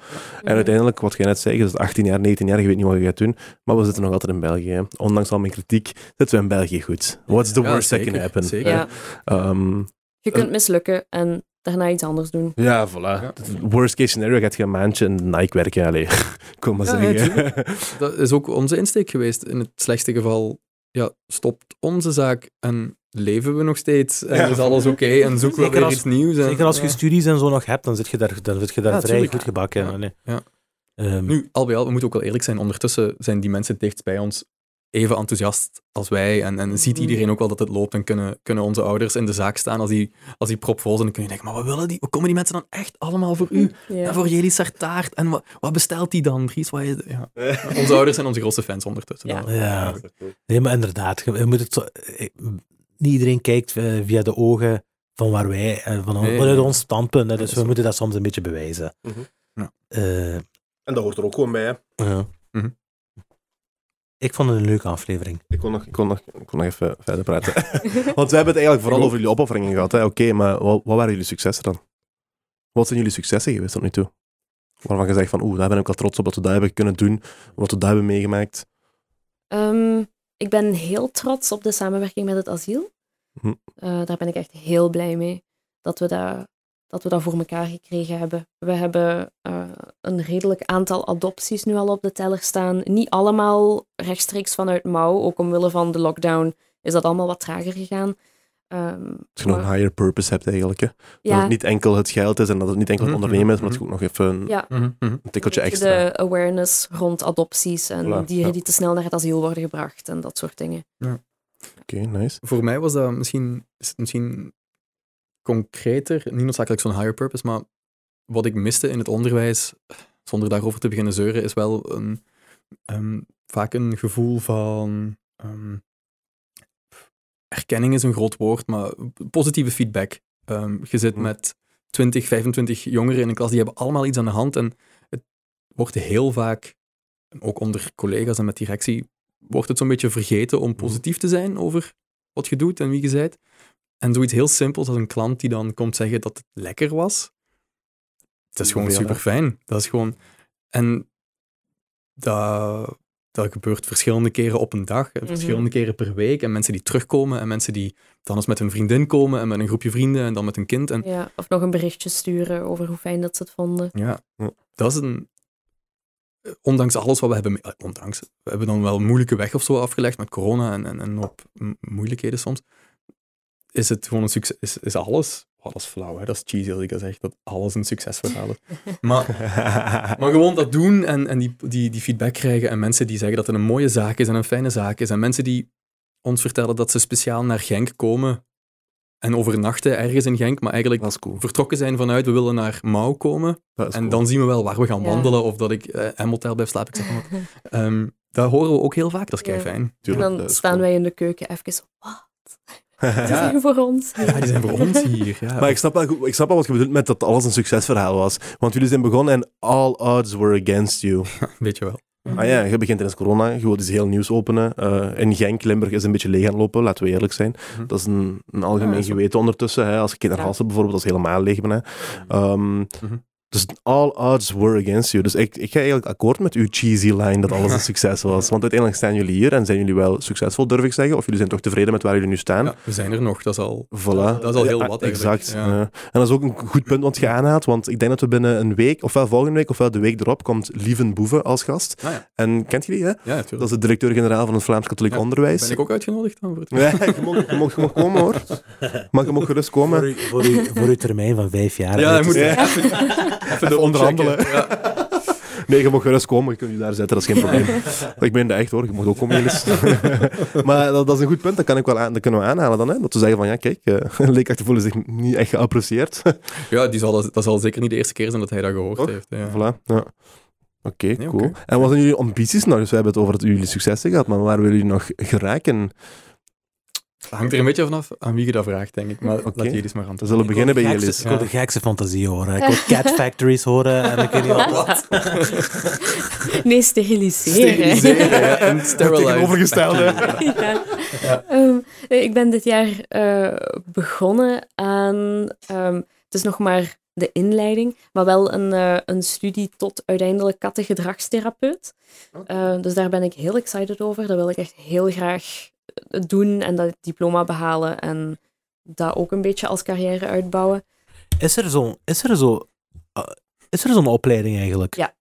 En uiteindelijk, wat jij net zei, is 18 jaar, 19 jaar, je weet niet wat je gaat doen, maar we zitten nog altijd in België. hè. Ondanks al mijn kritiek, zitten we in België goed. What's the Ja, worst that can happen? zeker. ja. Ehm, Je kunt mislukken en daarna iets anders doen. Ja, voilà. Ja. Worst case scenario gaat je een maandje in Nike werken. Allee, (laughs) kom maar Ja, ja, zeggen. (laughs) Dat is ook onze insteek geweest. In het slechtste geval ja, stopt onze zaak en leven we nog steeds. En Ja. is alles oké en zoeken we weer als- iets nieuws. En, Zeker als je ja. studies en zo nog hebt, dan zit je daar, dan zit je daar Ja, vrij tuurlijk. goed gebakken. Ja. Ehm, Nu, al bij al, we moeten ook wel eerlijk zijn. Ondertussen zijn die mensen dichtst bij ons even enthousiast als wij. En, en ziet iedereen ook wel dat het loopt. En kunnen, kunnen onze ouders in de zaak staan als die, als die propvol zijn. Dan kun je denken, maar wat willen die? Hoe komen die mensen dan echt allemaal voor u? (laughs) Ja. En voor jullie taart. En wat, wat bestelt die dan, Dries? Wat is- (laughs) ja. Onze ouders zijn onze grootste fans ondertussen. Ja. Ja. Nee, maar inderdaad, je, moet het zo, niet iedereen kijkt eh, via de ogen van waar wij, eh, van Nee, vanuit nee. ons standpunt, hè, dus we zo. moeten dat soms een beetje bewijzen. Mhm. Ja. Eh, En dat hoort er ook gewoon bij. Hè. ja. Mhm. Ik vond het een leuke aflevering. Ik kon nog, ik kon nog, ik kon nog even verder praten. (laughs) Want we hebben het eigenlijk vooral over jullie opofferingen gehad. hè. Oké, maar wat, wat waren jullie successen dan? Wat zijn jullie successen geweest tot nu toe? Waarvan je zegt van, oeh, daar ben ik wel trots op dat we dat hebben kunnen doen. Wat we daar hebben meegemaakt. Ehm, ik ben heel trots op de samenwerking met het asiel. Hm. Eh, daar ben ik echt heel blij mee. Dat we dat, dat we dat voor elkaar gekregen hebben. We hebben eh, een redelijk aantal adopties nu al op de teller staan. Niet allemaal rechtstreeks vanuit Mouw. Ook omwille van de lockdown is dat allemaal wat trager gegaan. Ehm, Dat je nog een higher purpose hebt eigenlijk. Hè. Dat ja, het niet enkel het geld is en dat het niet enkel het Mhm, ondernemen is, mhm, maar dat je ook nog even een, ja, Mhm, mhm. een tikkeltje extra. de awareness rond adopties en Voilà, dieren ja. die te snel naar het asiel worden gebracht en dat soort dingen. Oké, nice. Voor mij was dat misschien, is het misschien concreter, niet noodzakelijk zo'n higher purpose, maar wat ik miste in het onderwijs, zonder daarover te beginnen zeuren, is wel een, ehm, vaak een gevoel van. ehm, erkenning is een groot woord, maar positieve feedback. Ehm, je zit Mhm. met 20, 25 jongeren in een klas, die hebben allemaal iets aan de hand en het wordt heel vaak, ook onder collega's en met directie, wordt het zo'n beetje vergeten om positief te zijn over wat je doet en wie je bent. En zoiets heel simpels als een klant die dan komt zeggen dat het lekker was. Dat is gewoon super fijn. Dat is gewoon. En dat, dat gebeurt verschillende keren op een dag, en verschillende keren per week. En mensen die terugkomen en mensen die dan eens met hun vriendin komen en met een groepje vrienden en dan met hun kind. En Ja, of nog een berichtje sturen over hoe fijn dat ze het vonden. ja, dat is een. Ondanks alles wat we hebben. eh, Ondanks. We hebben dan wel een moeilijke weg of zo afgelegd met corona en, en, en op moeilijkheden soms. Is het gewoon een succes? Is, is alles. Oh, dat is flauw, hè? dat is cheesy als ik dat zeg, dat alles een succesverhaal is. (laughs) Maar, (laughs) maar gewoon dat doen en, en die, die, die feedback krijgen en mensen die zeggen dat het een mooie zaak is en een fijne zaak is. En mensen die ons vertellen dat ze speciaal naar Genk komen en overnachten ergens in Genk, maar eigenlijk cool. vertrokken zijn vanuit we willen naar Mouw komen. En cool. dan zien we wel waar we gaan Ja. wandelen of dat ik eh M-hotel blijf slapen. Ik zeg maar. (laughs) Ehm, dat horen we ook heel vaak, dat is kei fijn. En Tuurlijk, dan staan cool. wij in de keuken even zo, wat? Die Ja. zijn voor ons. Ja, die zijn voor (laughs) ons hier. Ja. Maar ik snap, wel, ik snap wel wat je bedoelt met dat alles een succesverhaal was. Want jullie zijn begonnen en all odds were against you. (laughs) Weet je wel. Mhm. Ah ja, je begint tijdens corona, je wilt iets heel nieuws openen. Eh, in Genk, Limburg is een beetje leeg aan het lopen, laten we eerlijk zijn. Mhm. Dat is een, een algemeen Ja, geweten ondertussen. Hè. Als je kijkt naar bijvoorbeeld, dat is helemaal leeg bijna. Ehm, Mhm. Dus all odds were against you. Dus ik, ik ga eigenlijk akkoord met uw cheesy line dat alles een (laughs) succes was. Want uiteindelijk staan jullie hier en zijn jullie wel succesvol, durf ik zeggen. Of jullie zijn toch tevreden met waar jullie nu staan. Ja, we zijn er nog, dat is al... Voilà. Dat is al heel Ja, wat eigenlijk, Exact. ja. ja. En dat is ook een goed punt wat je aanhaalt, want ik denk dat we binnen een week, ofwel volgende week, ofwel de week erop, komt Lieven Boeven als gast. Ah ja, En kent je die, hè? ja Dat is de directeur-generaal van het Vlaams Katholiek Ja, Onderwijs. Ben ik ook uitgenodigd dan voor het... Ja, je mag, je, mag, je mag komen hoor. (laughs) Maar je mag gerust Voor, komen. u, voor, u, voor uw termijn van vijf jaar. Ja, je moet. (laughs) even, de onderhandelen. Ja. (laughs) Nee, je mag gerust komen. Je kunt je daar zetten, dat is geen probleem. (laughs) Ik ben echt hoor, je mag ook komen, (laughs) maar dat, dat is een goed punt, dat, kan ik wel aan, dat kunnen we aanhalen dan. Hè? Dat we zeggen van, ja kijk, uh, Leek voelen zich niet echt geapprecieerd. Ja, die zal, dat zal zeker niet de eerste keer zijn dat hij dat gehoord Toch? heeft. Ja. Voilà, ja. Oké, Nee, cool. En wat zijn jullie ambities nog? Dus we hebben het over het, jullie successen gehad, maar waar willen jullie nog geraken? Het hangt er een beetje vanaf aan wie je dat vraagt, denk ik. Maar Oké. laat jullie eens maar aan We zullen beginnen bij jullie. Jelis. Ik wil de gekste fantasie horen. Ik wil (laughs) cat factories horen en ik weet niet wat. Wat? (laughs) Nee, steriliseren. Steriliseren, ja, en (laughs) tegenovergestelde. ja. Ja. Ehm, ik ben dit jaar eh, begonnen aan. ehm, het is nog maar de inleiding, maar wel een, eh, een studie tot uiteindelijk kattengedragstherapeut. Eh, dus daar ben ik heel excited over. Dat wil ik echt heel graag eh, doen en dat diploma behalen en dat ook een beetje als carrière uitbouwen. Is er zo, is er zo, uh, is er zo'n opleiding eigenlijk? Ja.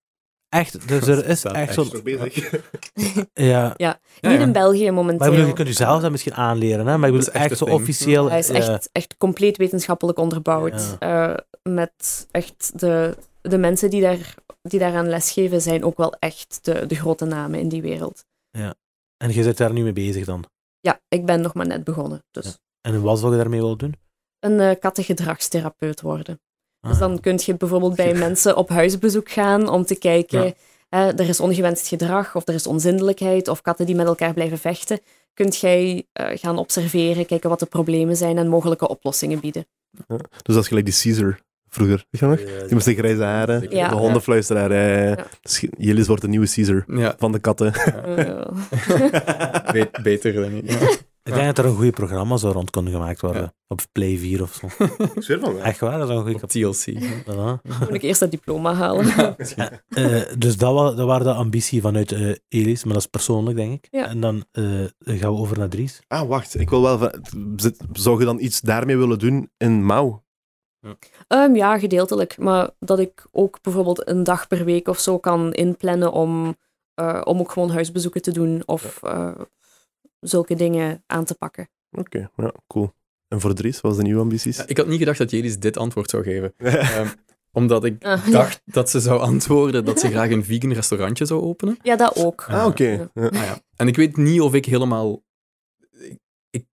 Echt, dus er is echt echt zo'n, (laughs) (laughs) ja. Ja, Niet ja. in België Maar momenteel. ik bedoel, je kunt je zelf dat misschien aanleren, hè? Maar ik bedoel, is echt echt zo officieel. Hij is ja. echt, echt compleet wetenschappelijk onderbouwd. Eh, met echt de, de mensen die, daar, die daaraan lesgeven, zijn ook wel echt de, de grote namen in die wereld. En je zit daar nu mee bezig dan. Ja, ik ben nog maar net begonnen. Dus Ja. En wat zou je daarmee willen doen? een eh, kattengedragstherapeut worden. Dus Ah. dan kun je bijvoorbeeld bij (laughs) mensen op huisbezoek gaan om te kijken, Ja. hè, er is ongewenst gedrag of er is onzindelijkheid of katten die met elkaar blijven vechten. Kunt jij eh, gaan observeren, kijken wat de problemen zijn en mogelijke oplossingen bieden. Dus dat is gelijk die Caesar vroeger. Weet je nog? Die met de grijze haren. Ja. De hondenfluisteraar. eh. Ja. Dus Jelis wordt de nieuwe Caesar Ja, van de katten. Eh, (laughs) (laughs) be- beter dan ik. Ja. Ik denk dat er een goede programma zou rond kunnen gemaakt worden. Ja. Op Play 4 of zo. (laughs) Ik zweer van Echt waar, dat is een goede Op TLC. Voilà. moet ik eerst dat diploma halen. Eh, dus dat, wa dat waren de ambitie vanuit eh, Elis, maar dat is persoonlijk, denk ik. Ja. En dan eh, gaan we over naar Dries. Ah, wacht. Ik wil wel... Zou je dan iets daarmee willen doen in Mauw? Ehm, ja, gedeeltelijk. Maar dat ik ook bijvoorbeeld een dag per week of zo kan inplannen om, eh, om ook gewoon huisbezoeken te doen of eh, zulke dingen aan te pakken. Oké, ja, cool. En voor Dries, wat zijn de nieuwe ambities? Ja, ik had niet gedacht dat Jelis dit antwoord zou geven. (laughs) Ehm, omdat ik Ah, ja. dacht dat ze zou antwoorden dat ze graag een vegan restaurantje zou openen. Ja, dat ook. ah, oké. Ja. Ja. Ah, ja. En ik weet niet of ik helemaal... Ik,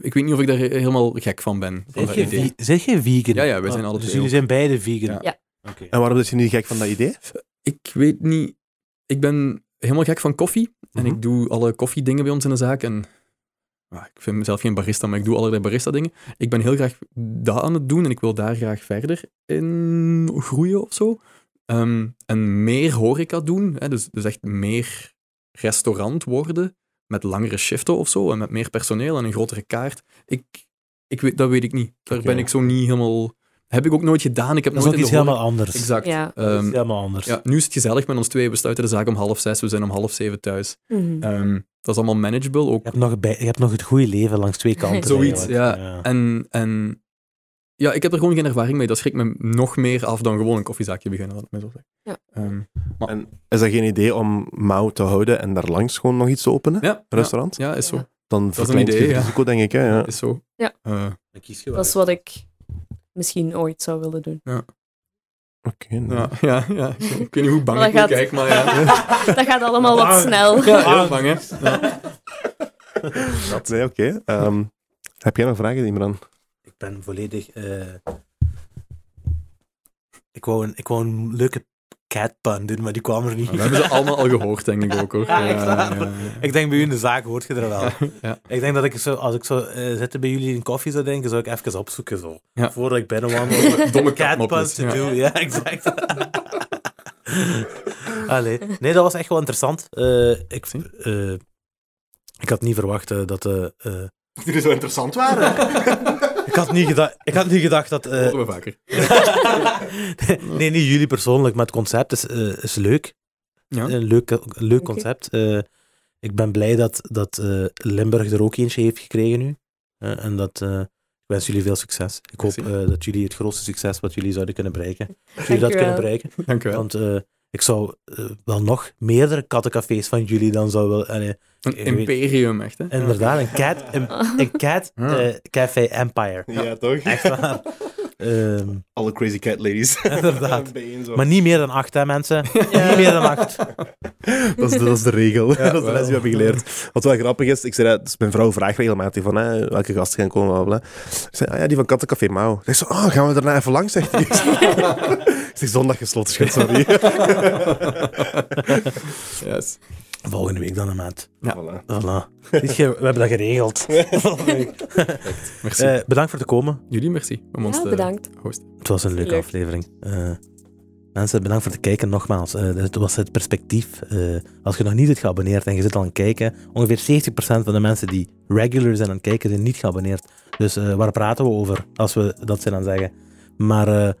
ik, weet niet of ik daar helemaal gek van ben. Van dat Zeg je, idee. zeg je vegan? Ja, ja, wij zijn Ah, alle Dus twee jullie zijn beide vegan? Ja. Ja. Oké. En waarom zit je nu gek van dat idee? Ik weet niet... Ik ben helemaal gek van koffie. En Mhm. ik doe alle koffiedingen bij ons in de zaak. En ah, ik vind mezelf geen barista, maar ik doe allerlei barista-dingen. Ik ben heel graag dat aan het doen en ik wil daar graag verder in groeien of zo. Ehm, en meer horeca doen. Hè, dus, dus echt meer restaurant worden. Met langere shiften of zo. En met meer personeel en een grotere kaart. Ik, ik weet, dat weet ik niet. Daar ben ik zo niet helemaal... Heb ik ook nooit gedaan. Ik heb Dat is ook nooit iets helemaal anders. Exact. Ja. Dat is Ehm, helemaal anders. ja, nu is het gezellig met ons twee. We sluiten de zaak om half zes. We zijn om half zeven thuis. Mhm. Ehm, dat is allemaal manageable. Ook. Je, hebt nog bij, je hebt nog het goede leven langs twee (laughs) kanten. Zoiets, eigenlijk. ja. En, en ja, ik heb er gewoon geen ervaring mee. Dat schrikt me nog meer af dan gewoon een koffiezaakje beginnen. Laat ik maar zo zeggen. Ja. Ehm, En is dat geen idee om Mauw te houden en daar langs gewoon nog iets te openen? ja, Een restaurant? Ja, is zo. Ja. Dan is een idee, het ja. risico, denk ik. Hè? Ja. Is zo. Ja. Eh, Dan kies je Dat is wat ik misschien ooit zou willen doen. Oké, nee. ja, ja, ja. Ik weet niet hoe bang Maar ik dat gaat- kijk, maar ja. (laughs) dat gaat allemaal wat Ah. snel. Ja, heel bang, hè. Ja. (laughs) Nee, oké. Ehm, heb jij nog vragen, Imran? Ik ben volledig... eh, ik, wou een, ik wou een leuke cat pun doen, maar die kwam er niet. We hebben ze allemaal al gehoord, denk ik ook hoor. (laughs) Ja. Ik denk bij u in de zaak hoort je er wel. (laughs) Ja. Ik denk dat ik zo, als ik zo eh, zitten bij jullie in koffie zou denken, zou ik even opzoeken zo. Ja. Voordat ik binnenwandel. (laughs) Domme cat puns katmopjes, te ja. doen. Ja, exact. Allee. Nee, dat was echt wel interessant. Eh, ik, Zie. eh, ik had niet verwacht eh, dat... eh, eh, Die zo interessant waren. Ik, had niet gedacht, ik had niet gedacht dat... eh, horen we vaker. (laughs) nee, niet jullie persoonlijk, maar het concept is, eh, is leuk. Ja. Een leuk, een leuk concept. Eh, ik ben blij dat, dat eh, Limburg er ook eentje heeft gekregen nu. Eh, en dat, eh, ik wens jullie veel succes. Ik hoop eh, dat jullie het grootste succes wat jullie zouden kunnen bereiken. Dat jullie dat kunnen bereiken. Dank u wel. Want eh, ik zou eh, wel nog meerdere kattencafés van jullie dan zou wel... Een imperium, echt. Hè? inderdaad, een cat, een, een cat Ja. eh, café empire. Ja, toch? Echt waar. Ehm, Alle crazy cat ladies. (laughs) Inderdaad. Maar niet meer dan acht, hè, mensen. Niet meer dan acht. (laughs) Dat is, de, dat is de regel. (laughs) dat is de les die we hebben geleerd. Wat wel grappig is, ik zei, dat- dus mijn vrouw vraagt regelmatig van hè, welke gasten gaan komen. Bla, bla. Ik zei, ah ja, die van Kattencafé Mauw. Ik zei, oh, gaan we daarna even langs, zegt hij. Zeg, zondag gesloten, schat, sorry. (laughs) Yes. Volgende week dan een maand. Ja. Voilà. We hebben dat geregeld. (laughs) Merci. Eh, bedankt voor het komen. Jullie merci om ons Ja, te bedankt. hosten. Het was een leuke Leuk. aflevering. Eh, mensen, bedankt voor het kijken nogmaals. Eh, het was het perspectief. Eh, als je nog niet bent geabonneerd en je zit al aan het kijken, ongeveer 70% van de mensen die regular zijn aan het kijken, zijn niet geabonneerd. Dus eh, waar praten we over als we dat zijn aan het zeggen? Maar eh,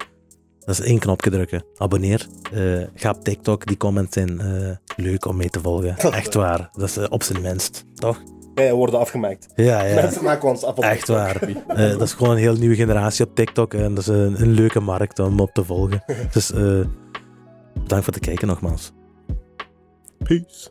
dat is één knopje drukken. Abonneer. Eh, ga op TikTok. Die comments zijn eh, leuk om mee te volgen. (laughs) Echt waar. Dat is eh, op zijn minst. Toch? Wij worden afgemaakt. Ja, ja. (laughs) Mensen maken ons af op Echt waar. Dat is gewoon een heel nieuwe generatie op TikTok en dat is een, een leuke markt om op te volgen. (laughs) Dus bedankt voor het kijken nogmaals. Peace.